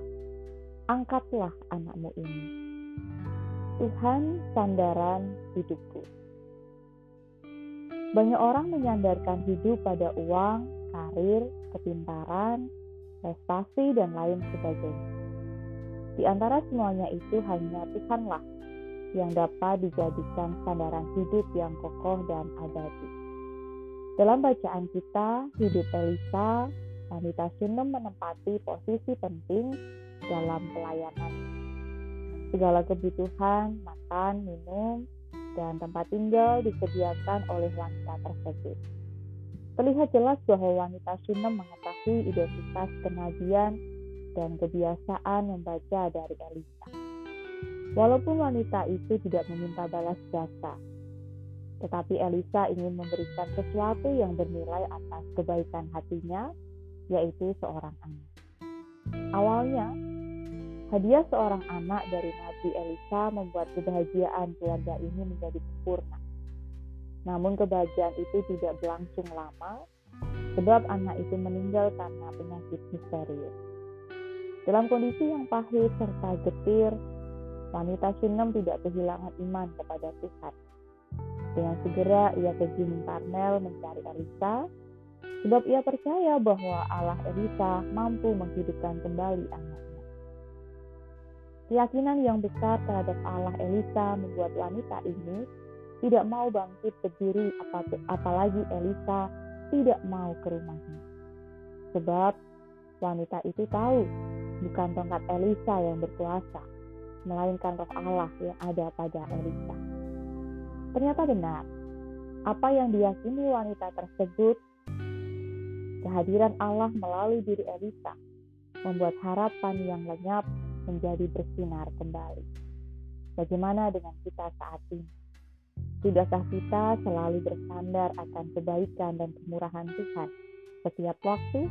Angkatlah anakmu ini. Tuhan sandaran hidupku. Banyak orang menyandarkan hidup pada uang, karir, kepintaran, prestasi, dan lain sebagainya. Di antara semuanya itu hanya Tuhanlah yang dapat dijadikan sandaran hidup yang kokoh dan abadi. Dalam bacaan kita, hidup Elisa, wanita Sunem menempati posisi penting dalam pelayanan. Segala kebutuhan, makan, minum, dan tempat tinggal disediakan oleh wanita tersebut. Terlihat jelas bahwa wanita Sunem mengetahui identitas kenabian dan kebiasaan membaca dari Elisa. Walaupun wanita itu tidak meminta balas jasa, tetapi Elisa ingin memberikan sesuatu yang bernilai atas kebaikan hatinya, yaitu seorang anak. Awalnya, Hadiah seorang anak dari Nabi Elisa membuat kebahagiaan keluarga ini menjadi sempurna. Namun kebahagiaan itu tidak berlangsung lama, sebab anak itu meninggal karena penyakit misterius. Dalam kondisi yang pahit serta getir, wanita Shunem tidak kehilangan iman kepada Tuhan. Dengan segera ia ke Gunung Karmel mencari Elisa, sebab ia percaya bahwa Allah Elisa mampu menghidupkan kembali anak. Keyakinan yang besar terhadap Allah Elisa membuat wanita ini tidak mau bangkit berdiri apalagi Elisa tidak mau ke rumahnya. Sebab wanita itu tahu bukan tongkat Elisa yang berkuasa, melainkan roh Allah yang ada pada Elisa. Ternyata benar, apa yang diyakini wanita tersebut, kehadiran Allah melalui diri Elisa, membuat harapan yang lenyap menjadi bersinar kembali. Bagaimana dengan kita saat ini? Sudahkah kita selalu bersandar akan kebaikan dan kemurahan Tuhan setiap waktu?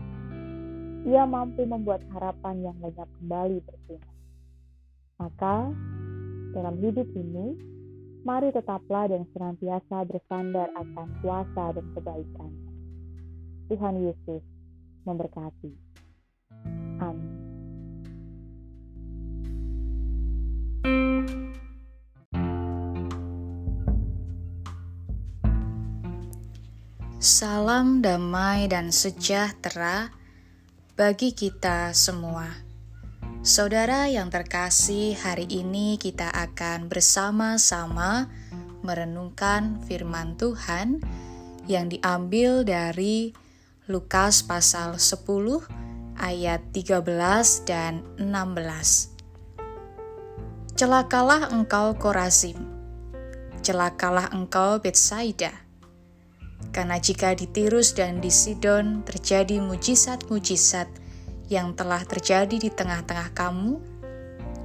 Ia mampu membuat harapan yang lenyap kembali bersinar. Maka, dalam hidup ini, mari tetaplah dan senantiasa bersandar akan kuasa dan kebaikan. Tuhan Yesus memberkati. Salam damai dan sejahtera bagi kita semua. Saudara yang terkasih, hari ini kita akan bersama-sama merenungkan firman Tuhan yang diambil dari Lukas pasal 10 ayat 13 dan 16. Celakalah engkau Korazim, celakalah engkau Betsaida. Karena jika di Tirus dan di Sidon terjadi mujizat-mujizat yang telah terjadi di tengah-tengah kamu,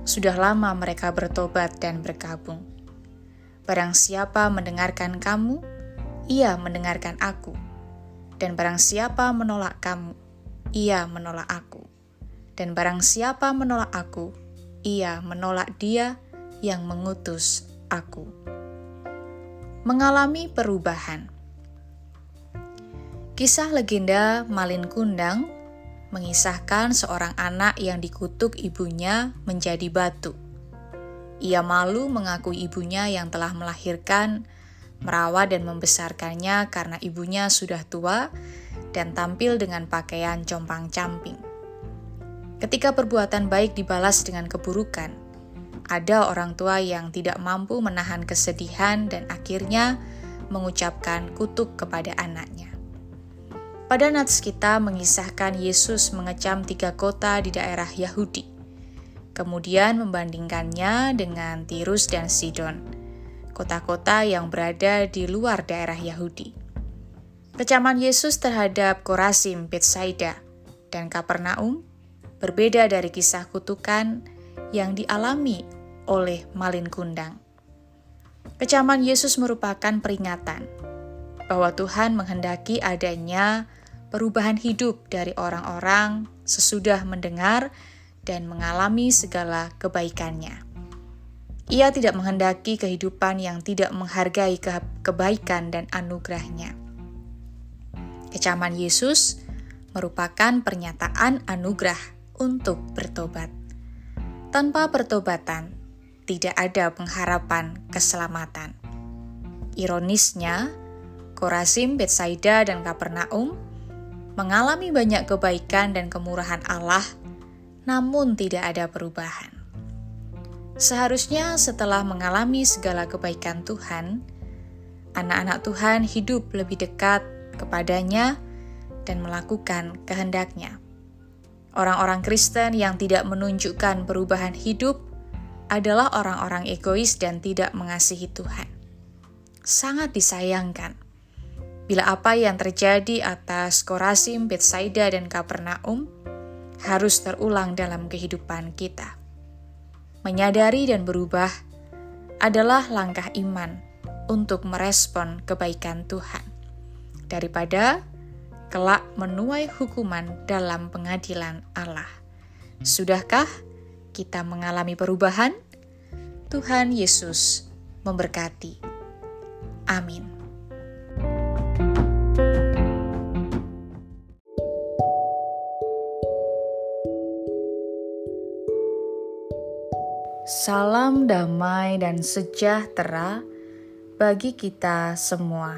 sudah lama mereka bertobat dan berkabung. Barang siapa mendengarkan kamu, ia mendengarkan aku. Dan barang siapa menolak kamu, ia menolak aku. Dan barang siapa menolak aku, ia menolak Dia yang mengutus aku. Mengalami perubahan. Kisah legenda Malin Kundang mengisahkan seorang anak yang dikutuk ibunya menjadi batu. Ia malu mengakui ibunya yang telah melahirkan, merawat dan membesarkannya karena ibunya sudah tua dan tampil dengan pakaian compang-camping. Ketika perbuatan baik dibalas dengan keburukan, ada orang tua yang tidak mampu menahan kesedihan dan akhirnya mengucapkan kutuk kepada anaknya. Pada nats kita mengisahkan Yesus mengecam tiga kota di daerah Yahudi, kemudian membandingkannya dengan Tirus dan Sidon, kota-kota yang berada di luar daerah Yahudi. Kecaman Yesus terhadap Korasim, Betsaida, dan Kapernaum berbeda dari kisah kutukan yang dialami oleh Malin Kundang. Kecaman Yesus merupakan peringatan bahwa Tuhan menghendaki adanya perubahan hidup dari orang-orang sesudah mendengar dan mengalami segala kebaikannya. Ia tidak menghendaki kehidupan yang tidak menghargai ke kebaikan dan anugerahnya. Kecaman Yesus merupakan pernyataan anugerah untuk bertobat. Tanpa pertobatan, tidak ada pengharapan keselamatan. Ironisnya, Korazim, Betsaida, dan Kapernaum mengalami banyak kebaikan dan kemurahan Allah, namun tidak ada perubahan. Seharusnya setelah mengalami segala kebaikan Tuhan, anak-anak Tuhan hidup lebih dekat kepadanya dan melakukan kehendaknya. Orang-orang Kristen yang tidak menunjukkan perubahan hidup adalah orang-orang egois dan tidak mengasihi Tuhan. Sangat disayangkan bila apa yang terjadi atas Korasim, Betsaida, dan Kapernaum harus terulang dalam kehidupan kita. Menyadari dan berubah adalah langkah iman untuk merespon kebaikan Tuhan. Daripada kelak menuai hukuman dalam pengadilan Allah. Sudahkah kita mengalami perubahan? Tuhan Yesus memberkati. Amin. Salam damai dan sejahtera bagi kita semua.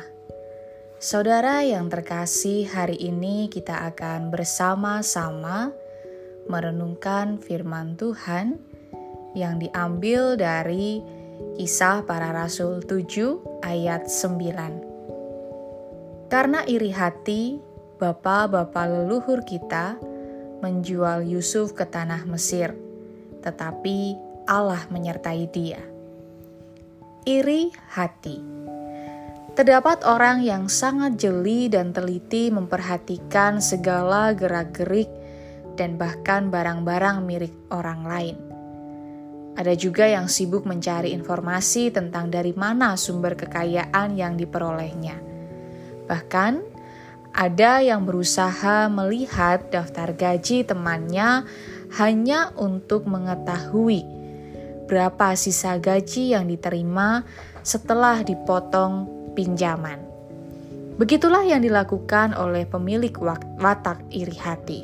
Saudara yang terkasih, hari ini kita akan bersama-sama merenungkan firman Tuhan yang diambil dari Kisah Para Rasul 7 ayat 9. Karena iri hati, bapak-bapak leluhur kita menjual Yusuf ke tanah Mesir, tetapi Allah menyertai dia. Iri hati Terdapat orang yang sangat jeli dan teliti memperhatikan segala gerak-gerik dan bahkan barang-barang milik orang lain. Ada juga yang sibuk mencari informasi tentang dari mana sumber kekayaan yang diperolehnya. Bahkan, ada yang berusaha melihat daftar gaji temannya hanya untuk mengetahui berapa sisa gaji yang diterima setelah dipotong pinjaman. Begitulah yang dilakukan oleh pemilik watak iri hati.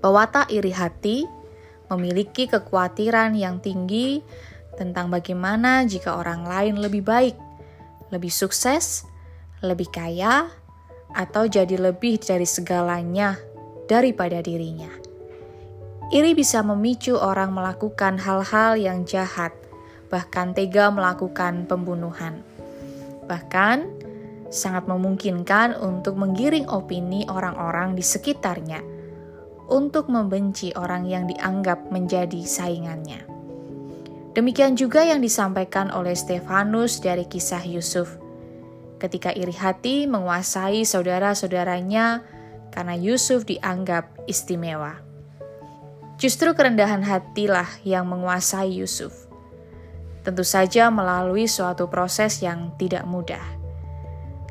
Pewatak iri hati memiliki kekhawatiran yang tinggi tentang bagaimana jika orang lain lebih baik, lebih sukses, lebih kaya, atau jadi lebih dari segalanya daripada dirinya. Iri bisa memicu orang melakukan hal-hal yang jahat, bahkan tega melakukan pembunuhan. Bahkan sangat memungkinkan untuk menggiring opini orang-orang di sekitarnya untuk membenci orang yang dianggap menjadi saingannya. Demikian juga yang disampaikan oleh Stefanus dari kisah Yusuf. Ketika iri hati menguasai saudara-saudaranya karena Yusuf dianggap istimewa. Justru kerendahan hatilah yang menguasai Yusuf. Tentu saja melalui suatu proses yang tidak mudah.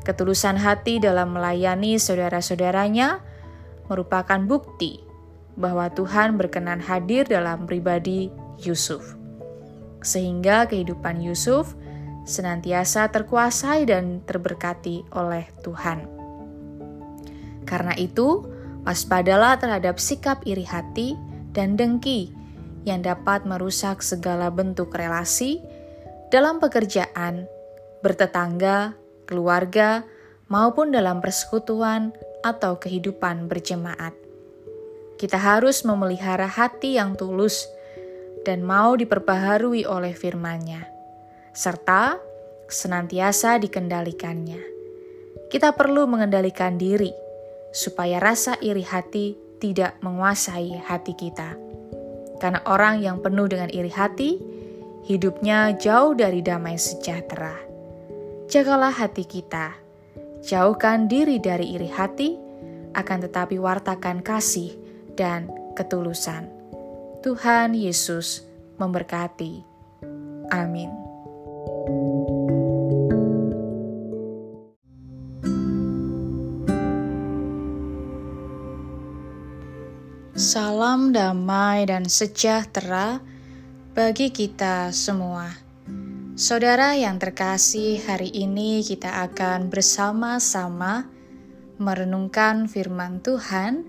Ketulusan hati dalam melayani saudara-saudaranya merupakan bukti bahwa Tuhan berkenan hadir dalam pribadi Yusuf, sehingga kehidupan Yusuf senantiasa terkuasai dan terberkati oleh Tuhan. Karena itu, waspadalah terhadap sikap iri hati dan dengki yang dapat merusak segala bentuk relasi dalam pekerjaan, bertetangga, keluarga, maupun dalam persekutuan atau kehidupan berjemaat. Kita harus memelihara hati yang tulus dan mau diperbaharui oleh firman-Nya, serta senantiasa dikendalikannya. Kita perlu mengendalikan diri supaya rasa iri hati tidak menguasai hati kita. Karena orang yang penuh dengan iri hati, hidupnya jauh dari damai sejahtera. Jagalah hati kita, jauhkan diri dari iri hati, akan tetapi wartakan kasih dan ketulusan. Tuhan Yesus memberkati. Amin. Salam damai dan sejahtera bagi kita semua. Saudara yang terkasih, hari ini kita akan bersama-sama merenungkan firman Tuhan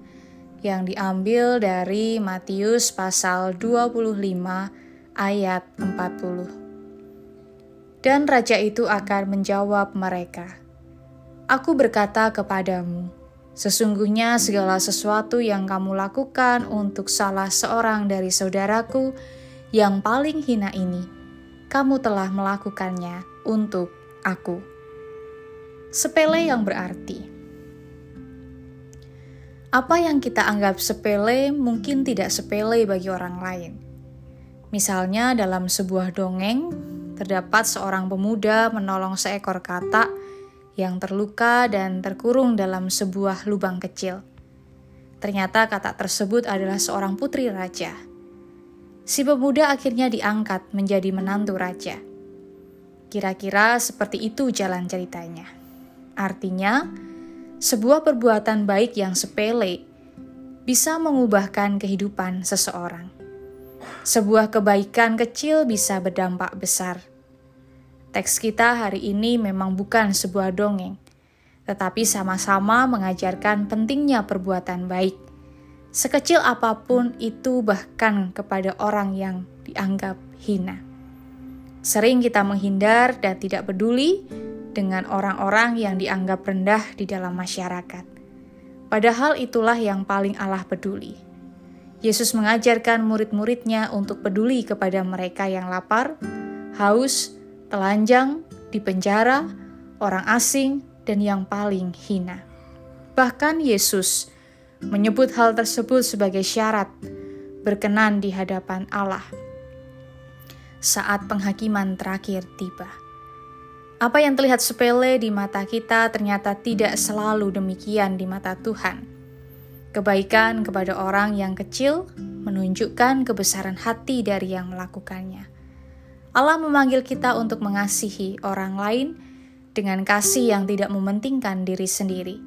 yang diambil dari Matius pasal 25 ayat 40. Dan raja itu akan menjawab mereka, Aku berkata kepadamu, sesungguhnya segala sesuatu yang kamu lakukan untuk salah seorang dari saudaraku yang paling hina ini, kamu telah melakukannya untuk aku. Sepele yang berarti, apa yang kita anggap sepele mungkin tidak sepele bagi orang lain. Misalnya, dalam sebuah dongeng, terdapat seorang pemuda menolong seekor katak yang terluka dan terkurung dalam sebuah lubang kecil. Ternyata katak tersebut adalah seorang putri raja. Si pemuda akhirnya diangkat menjadi menantu raja. Kira-kira seperti itu jalan ceritanya. Artinya, sebuah perbuatan baik yang sepele bisa mengubahkan kehidupan seseorang. Sebuah kebaikan kecil bisa berdampak besar. Teks kita hari ini memang bukan sebuah dongeng, tetapi sama-sama mengajarkan pentingnya perbuatan baik. Sekecil apa pun itu, bahkan kepada orang yang dianggap hina. Sering kita menghindar dan tidak peduli dengan orang-orang yang dianggap rendah di dalam masyarakat. Padahal itulah yang paling Allah peduli. Yesus mengajarkan murid-muridnya untuk peduli kepada mereka yang lapar, haus, telanjang, di penjara, orang asing, dan yang paling hina. Bahkan Yesus menyebut hal tersebut sebagai syarat berkenan di hadapan Allah saat penghakiman terakhir tiba. Apa yang terlihat sepele di mata kita ternyata tidak selalu demikian di mata Tuhan. Kebaikan kepada orang yang kecil menunjukkan kebesaran hati dari yang melakukannya. Allah memanggil kita untuk mengasihi orang lain dengan kasih yang tidak mementingkan diri sendiri.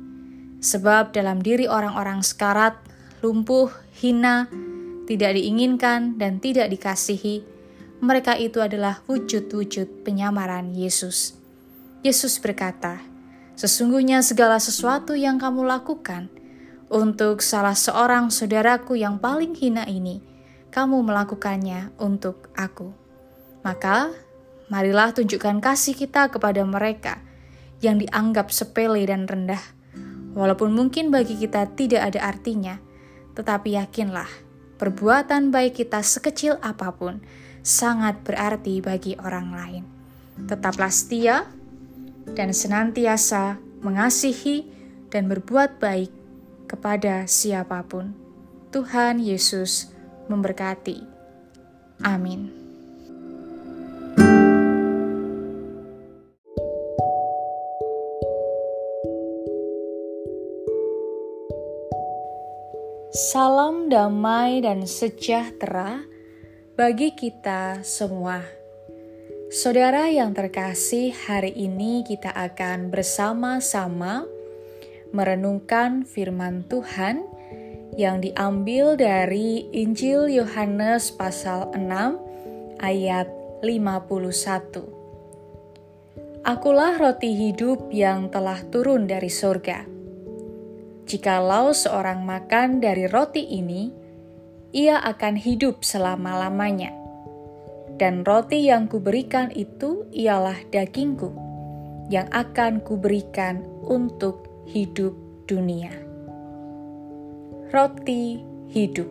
Sebab dalam diri orang-orang sekarat, lumpuh, hina, tidak diinginkan, dan tidak dikasihi, mereka itu adalah wujud-wujud penyamaran Yesus. Yesus berkata, "Sesungguhnya segala sesuatu yang kamu lakukan untuk salah seorang saudaraku yang paling hina ini, kamu melakukannya untuk Aku." Maka, marilah tunjukkan kasih kita kepada mereka yang dianggap sepele dan rendah. Walaupun mungkin bagi kita tidak ada artinya, tetapi yakinlah, perbuatan baik kita sekecil apa pun sangat berarti bagi orang lain. Tetaplah setia dan senantiasa mengasihi dan berbuat baik kepada siapa pun. Tuhan Yesus memberkati. Amin. Salam damai dan sejahtera bagi kita semua. Saudara yang terkasih, hari ini kita akan bersama-sama merenungkan firman Tuhan yang diambil dari Injil Yohanes pasal 6 ayat 51. Akulah roti hidup yang telah turun dari surga. Jikalau seorang makan dari roti ini, ia akan hidup selama-lamanya. Dan roti yang kuberikan itu ialah dagingku, yang akan kuberikan untuk hidup dunia. Roti hidup.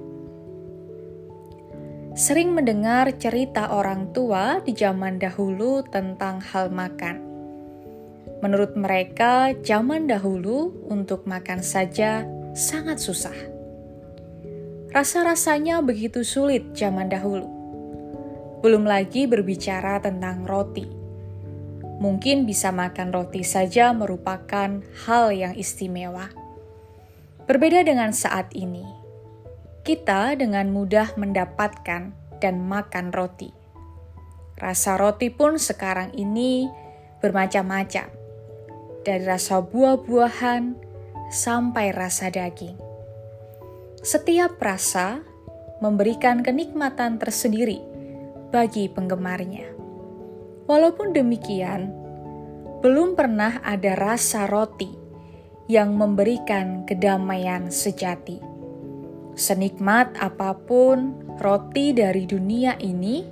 Sering mendengar cerita orang tua di zaman dahulu tentang hal makan Menurut mereka, zaman dahulu untuk makan saja sangat susah. Rasa-rasanya begitu sulit zaman dahulu. Belum lagi berbicara tentang roti. Mungkin bisa makan roti saja merupakan hal yang istimewa. Berbeda dengan saat ini, kita dengan mudah mendapatkan dan makan roti. Rasa roti pun sekarang ini bermacam-macam dari rasa buah-buahan sampai rasa daging. Setiap rasa memberikan kenikmatan tersendiri bagi penggemarnya. Walaupun demikian, belum pernah ada rasa roti yang memberikan kedamaian sejati. Senikmat apa pun roti dari dunia ini,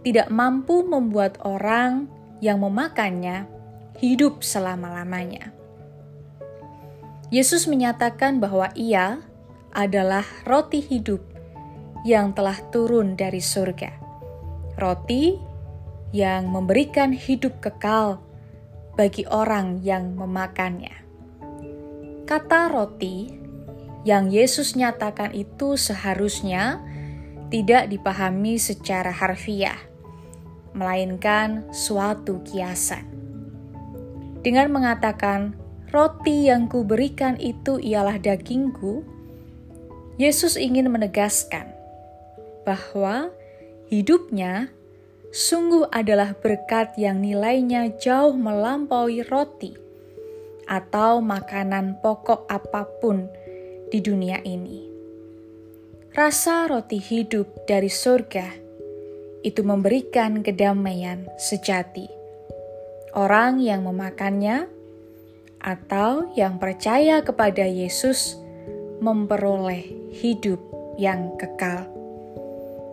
tidak mampu membuat orang yang memakannya hidup selama-lamanya. Yesus menyatakan bahwa Ia adalah roti hidup yang telah turun dari surga, roti yang memberikan hidup kekal bagi orang yang memakannya. Kata "roti" yang Yesus nyatakan itu seharusnya tidak dipahami secara harfiah, melainkan suatu kiasan dengan mengatakan, "Roti yang kuberikan itu ialah dagingku." Yesus ingin menegaskan bahwa hidupnya sungguh adalah berkat yang nilainya jauh melampaui roti atau makanan pokok apa pun di dunia ini. Rasa roti hidup dari surga itu memberikan kedamaian sejati orang yang memakannya atau yang percaya kepada Yesus memperoleh hidup yang kekal.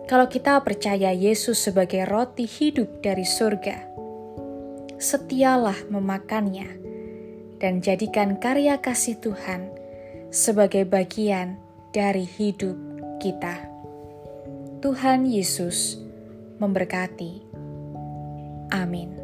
Kalau kita percaya Yesus sebagai roti hidup dari surga, setialah memakannya dan jadikan karya kasih Tuhan sebagai bagian dari hidup kita. Tuhan Yesus memberkati. Amin.